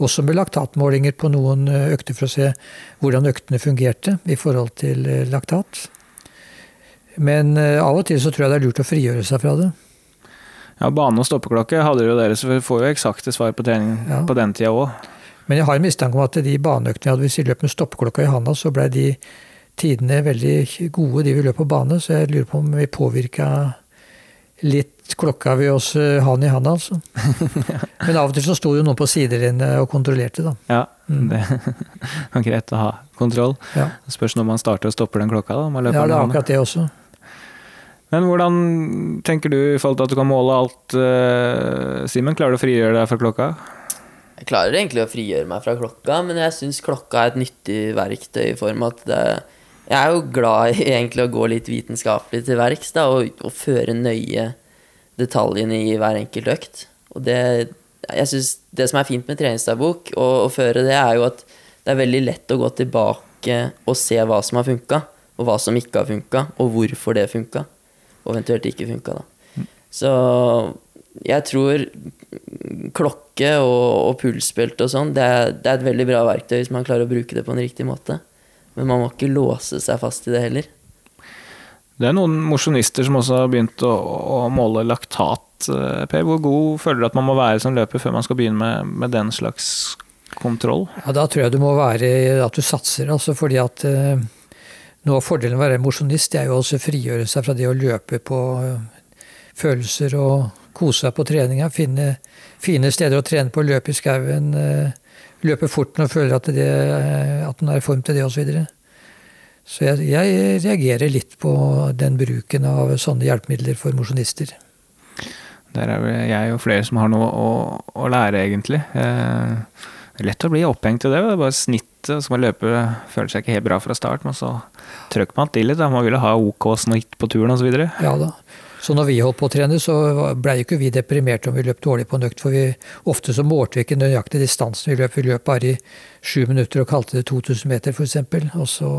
Speaker 1: Også med laktatmålinger på noen eh, økter for å se hvordan øktene fungerte i forhold til eh, laktat. Men eh, av og til så tror jeg det er lurt å frigjøre seg fra det.
Speaker 5: Ja, Bane og stoppeklokke hadde jo dere, så vi får jo eksakte svar på trening
Speaker 1: Ja.
Speaker 5: på den tida òg.
Speaker 1: Men jeg har en mistanke om at de baneøktene vi hadde hvis vi løp med stoppeklokka i handa, så blei de tidene veldig gode, de vi løp på bane. Så jeg lurer på om vi påvirka litt klokka vi oss eh, ha den i hand, altså. Men av og til så sto jo noen på sidelinjen og kontrollerte, da.
Speaker 5: Ja,
Speaker 1: Mm.
Speaker 5: det var greit å ha kontroll.
Speaker 1: Ja,
Speaker 5: spørs når man starter og stopper den klokka. da. Man løper
Speaker 1: ja det er akkurat det også.
Speaker 5: Men hvordan tenker du i forhold til at du kan måle alt, uh, Simen? Klarer du å frigjøre deg fra klokka?
Speaker 4: Jeg klarer egentlig å frigjøre meg fra klokka, men jeg syns klokka er et nyttig verktøy i form av at det, Jeg er jo glad i egentlig å gå litt vitenskapelig til verks da, og, og føre nøye detaljene i hver enkelt økt. Og det, jeg synes det som er fint med treningsdagbok og å føre det, er jo at det er veldig lett å gå tilbake og se hva som har funka, og hva som ikke har funka, og hvorfor det funka, og eventuelt ikke funka. da. Så jeg tror klokke og, og pulsbelte og sånn, det, det er et veldig bra verktøy hvis man klarer å bruke det på en riktig måte. Men man må ikke låse seg fast i det heller.
Speaker 5: Det er noen mosjonister som også har begynt å, å måle laktat. eh, Per, hvor god føler du at man må være som løper før man skal begynne med, med den slags kontroll?
Speaker 1: Ja, Da tror jeg du må være at du satser, altså fordi at eh, noe av fordelen med å være mosjonist er jo også å frigjøre seg fra det å løpe på eh, følelser og kose seg på treninga. Finne fine steder å trene på, løpe i skauen, eh, løpe fort når du føler at, det, at den er i form til det osv. Så, jeg, jeg reagerer litt på den bruken av sånne hjelpemidler for mosjonister.
Speaker 5: Der er vel jeg og flere som har noe å, å lære, egentlig. Eh, lett å bli opphengt i det. Det er bare snittet, så man løper føler seg ikke helt bra fra start, men så trykker man til litt. Da. Man vil ha OK snitt på turen osv.
Speaker 1: Ja da. Så når vi holdt på å trene, så blei ikke vi deprimerte om vi løp dårlig på en økt. For vi, ofte så målte vi ikke nøyaktig distansen vi løp. Vi løp bare i sju minutter og kalte det 2000 meter, f.eks. Og, så,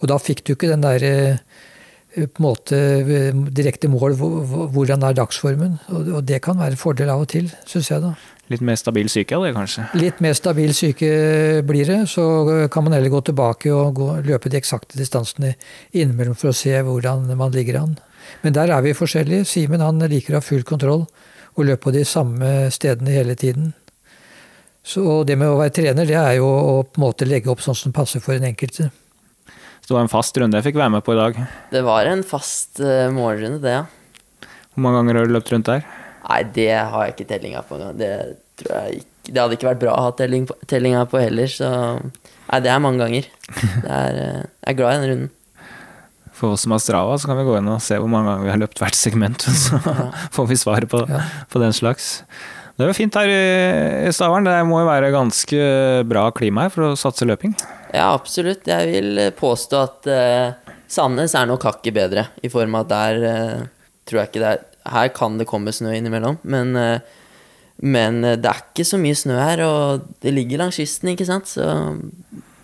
Speaker 1: og da fikk du ikke den der eh, på en måte eh, direkte mål hvor- hvor- hvordan er dagsformen. Og, og det kan være en fordel av og til, syns jeg, da.
Speaker 5: Litt mer stabil syke av det, kanskje.
Speaker 1: Litt mer stabil syke blir det, så kan man heller gå tilbake og gå, løpe de eksakte distansene innimellom for å se hvordan man ligger an. Men der er vi forskjellige. Simen han liker å ha full kontroll og løpe på de samme stedene hele tiden. Så det med å være trener, det er jo å på en måte legge opp sånn som passer for den enkelte.
Speaker 5: Så det var en fast runde jeg fikk være med på i dag.
Speaker 4: Det var en fast uh, morgenrunde, det, ja.
Speaker 5: Hvor mange ganger har du løpt rundt der?
Speaker 4: Nei, det har jeg ikke tellinga på engang. Det tror jeg ikke Det hadde ikke vært bra å ha telling på, tellinga på heller, så Nei, det er mange ganger. Det er, eh, jeg er glad i den runden.
Speaker 5: For oss som har Strava, så kan vi gå inn og se hvor mange ganger vi har løpt hvert segment. Så får vi svaret på,
Speaker 1: Ja.
Speaker 5: på den slags. Det er jo fint her i, Stavern. Det må jo være ganske bra klima her for å satse løping.
Speaker 4: Ja, absolutt. Jeg vil eh, påstå at uh, Sandnes er nok hakket bedre, i form av at der uh, tror jeg ikke det er Her kan det komme snø innimellom, men, uh, men det er ikke så mye snø her, og det ligger langs kysten, ikke sant, så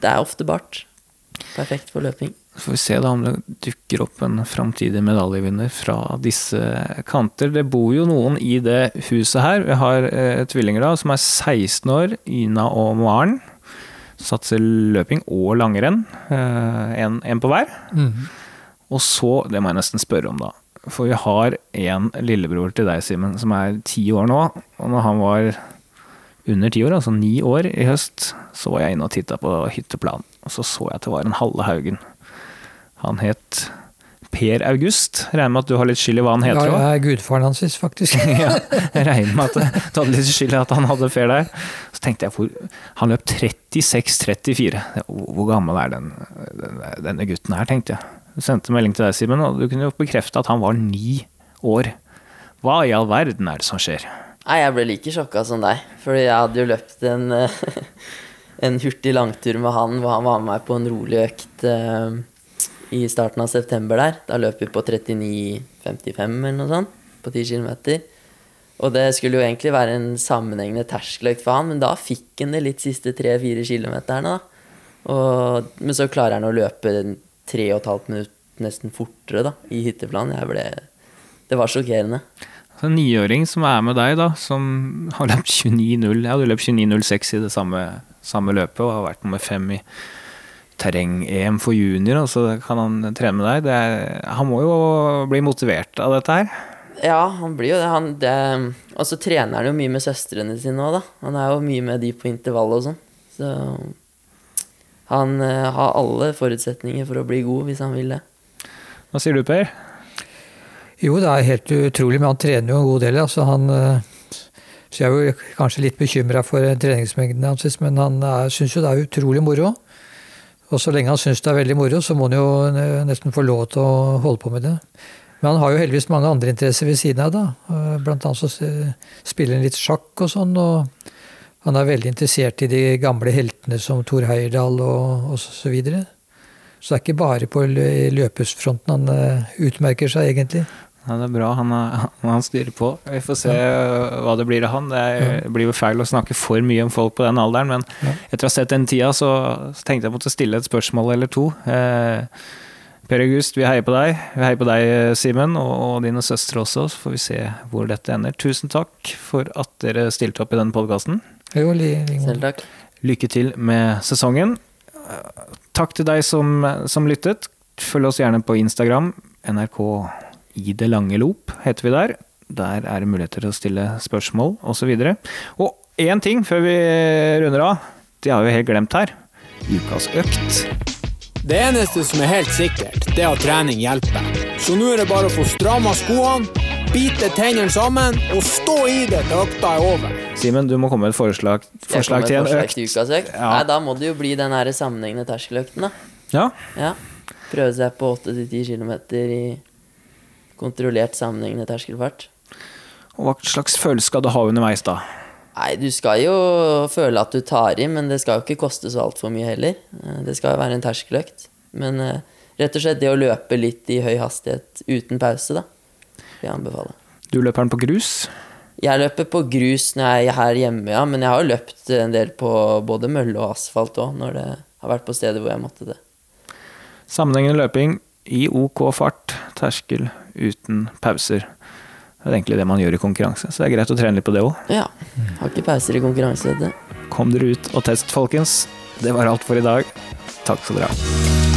Speaker 4: det er ofte bart. Perfekt for løping.
Speaker 5: Så får vi se da om det dukker opp en framtidig medaljevinner fra disse kanter. Det bor jo noen i det huset her. Vi har eh, tvillinger da, som er 16 år, Ina og Maren. Satser løping og langrenn. Eh, en, en på hver. Og så, det må jeg nesten spørre om da, for vi har en lillebror til deg, Simen, som er ti år nå. Og når han var under ti år, altså ni år i høst, så var jeg inne og titta på hytteplanen. Og så så jeg at det var en Halle Haugen. Han het Per August. Regner med at du har litt skyld i hva han
Speaker 1: Ja, jeg er gudfaren hans, faktisk.
Speaker 5: Ja, jeg regner med at du hadde litt skyld i at han hadde Per der. Så tenkte jeg, hvor, han løp 36-34. Hvor gammel er den, den, denne gutten her, tenkte jeg. Du sendte melding til deg, Simen, og du kunne jo bekrefte at han var ni år. Hva i all verden er det som skjer?
Speaker 4: Nei, jeg ble like sjokka som deg, fordi jeg hadde jo løpt en, en hurtig langtur med han, hvor han var med meg på en rolig økt eh, i starten av september der. Da løp vi på 39,55 eller noe sånt, på 10 km. Og det skulle jo egentlig være en sammenhengende terskeløkt for han, men da fikk han det litt siste 3-4 kilometerne, men så klarer han å løpe 3,5 minutter nesten fortere, da, i hytteplan. Jeg ble Det var sjokkerende.
Speaker 5: En niåring som er med deg, da, som har løpt 29,0 Ja, du løp 29,06 i det samme, samme løpet og har vært nummer fem i terreng-EM for junior, og så kan han trene med deg. Det er, han må jo bli motivert av dette her.
Speaker 4: Ja, han blir jo det. Han, det og så trener han jo mye med søstrene sine òg, da. Han er jo mye med de på intervall og sånn. Så han eh, har alle forutsetninger for å bli god, hvis han vil det.
Speaker 5: Hva sier du, Per?
Speaker 1: Jo, det er helt utrolig, men han trener jo en god del. Altså han, eh, så jeg er jo kanskje litt bekymra for treningsmengden hans, men han syns jo det er utrolig moro. Og så lenge han syns det er veldig moro, så må han jo nesten få lov til å holde på med det. Men han har jo heldigvis mange andre interesser ved siden av. da. Eh, Blant annet så spiller han litt sjakk og sånn. og han er veldig interessert i de gamle heltene som Thor Heyerdahl og, og så videre. Så det er ikke bare på løpesfronten han eh, utmerker seg, egentlig.
Speaker 5: Ja, det er bra. Han, er, han styrer på. Vi får se hva det blir av han. Det er, det blir jo feil å snakke for mye om folk på den alderen, men
Speaker 1: Ja.
Speaker 5: etter å ha sett den tida, så, så tenkte jeg måtte stille et spørsmål eller to. Eh, per August, vi heier på deg. Vi heier på deg, Simen, og, og dine søstre også. Så får vi se hvor dette ender. Tusen takk for at dere stilte opp i denne podkasten.
Speaker 4: Selv takk.
Speaker 5: Lykke til med sesongen. Eh, Takk til deg som, som lyttet. Følg oss gjerne på Instagram, NRK I det lange lop, heter vi der. Der er det muligheter til å stille spørsmål osv. Og, og én ting før vi runder av. Det har vi helt glemt her. Ukas økt.
Speaker 6: Det eneste som er helt sikkert, det er at trening hjelper. Så nå er det bare å få stramma skoene, bite tennene sammen og stå i det til økta er over.
Speaker 5: Simen, du må komme med et forslag, forslag til en
Speaker 4: forslag
Speaker 5: økt.
Speaker 4: til ukas økt.
Speaker 5: Ja.
Speaker 4: Nei, da må det jo bli den sammenhengende terskeløkten, da.
Speaker 5: Ja,
Speaker 4: Ja. Prøve seg på 8-10 km i kontrollert sammenhengende terskelfart.
Speaker 5: og Hva slags følelse skal du ha underveis, da?
Speaker 4: Nei, du skal jo føle at du tar i, men det skal jo ikke koste så altfor mye heller. Eh, Det skal jo være en terskeløkt. Men eh, rett og slett det å løpe litt i høy hastighet uten pause, da. vil Jeg anbefaler.
Speaker 5: Du løper den på grus.
Speaker 4: Jeg løper på grus når jeg er her hjemme, ja, men jeg har jo løpt en del på både mølle og asfalt òg, når det har vært på steder hvor jeg måtte det.
Speaker 5: Sammenhengende løping i OK fart, terskel uten pauser. Det er egentlig det man gjør i konkurranse, så det er greit å trene litt på det òg.
Speaker 4: Ja. Har ikke pauser i konkurranse, dette.
Speaker 5: Kom dere ut og test, folkens. Det var alt for i dag. Takk skal dere ha.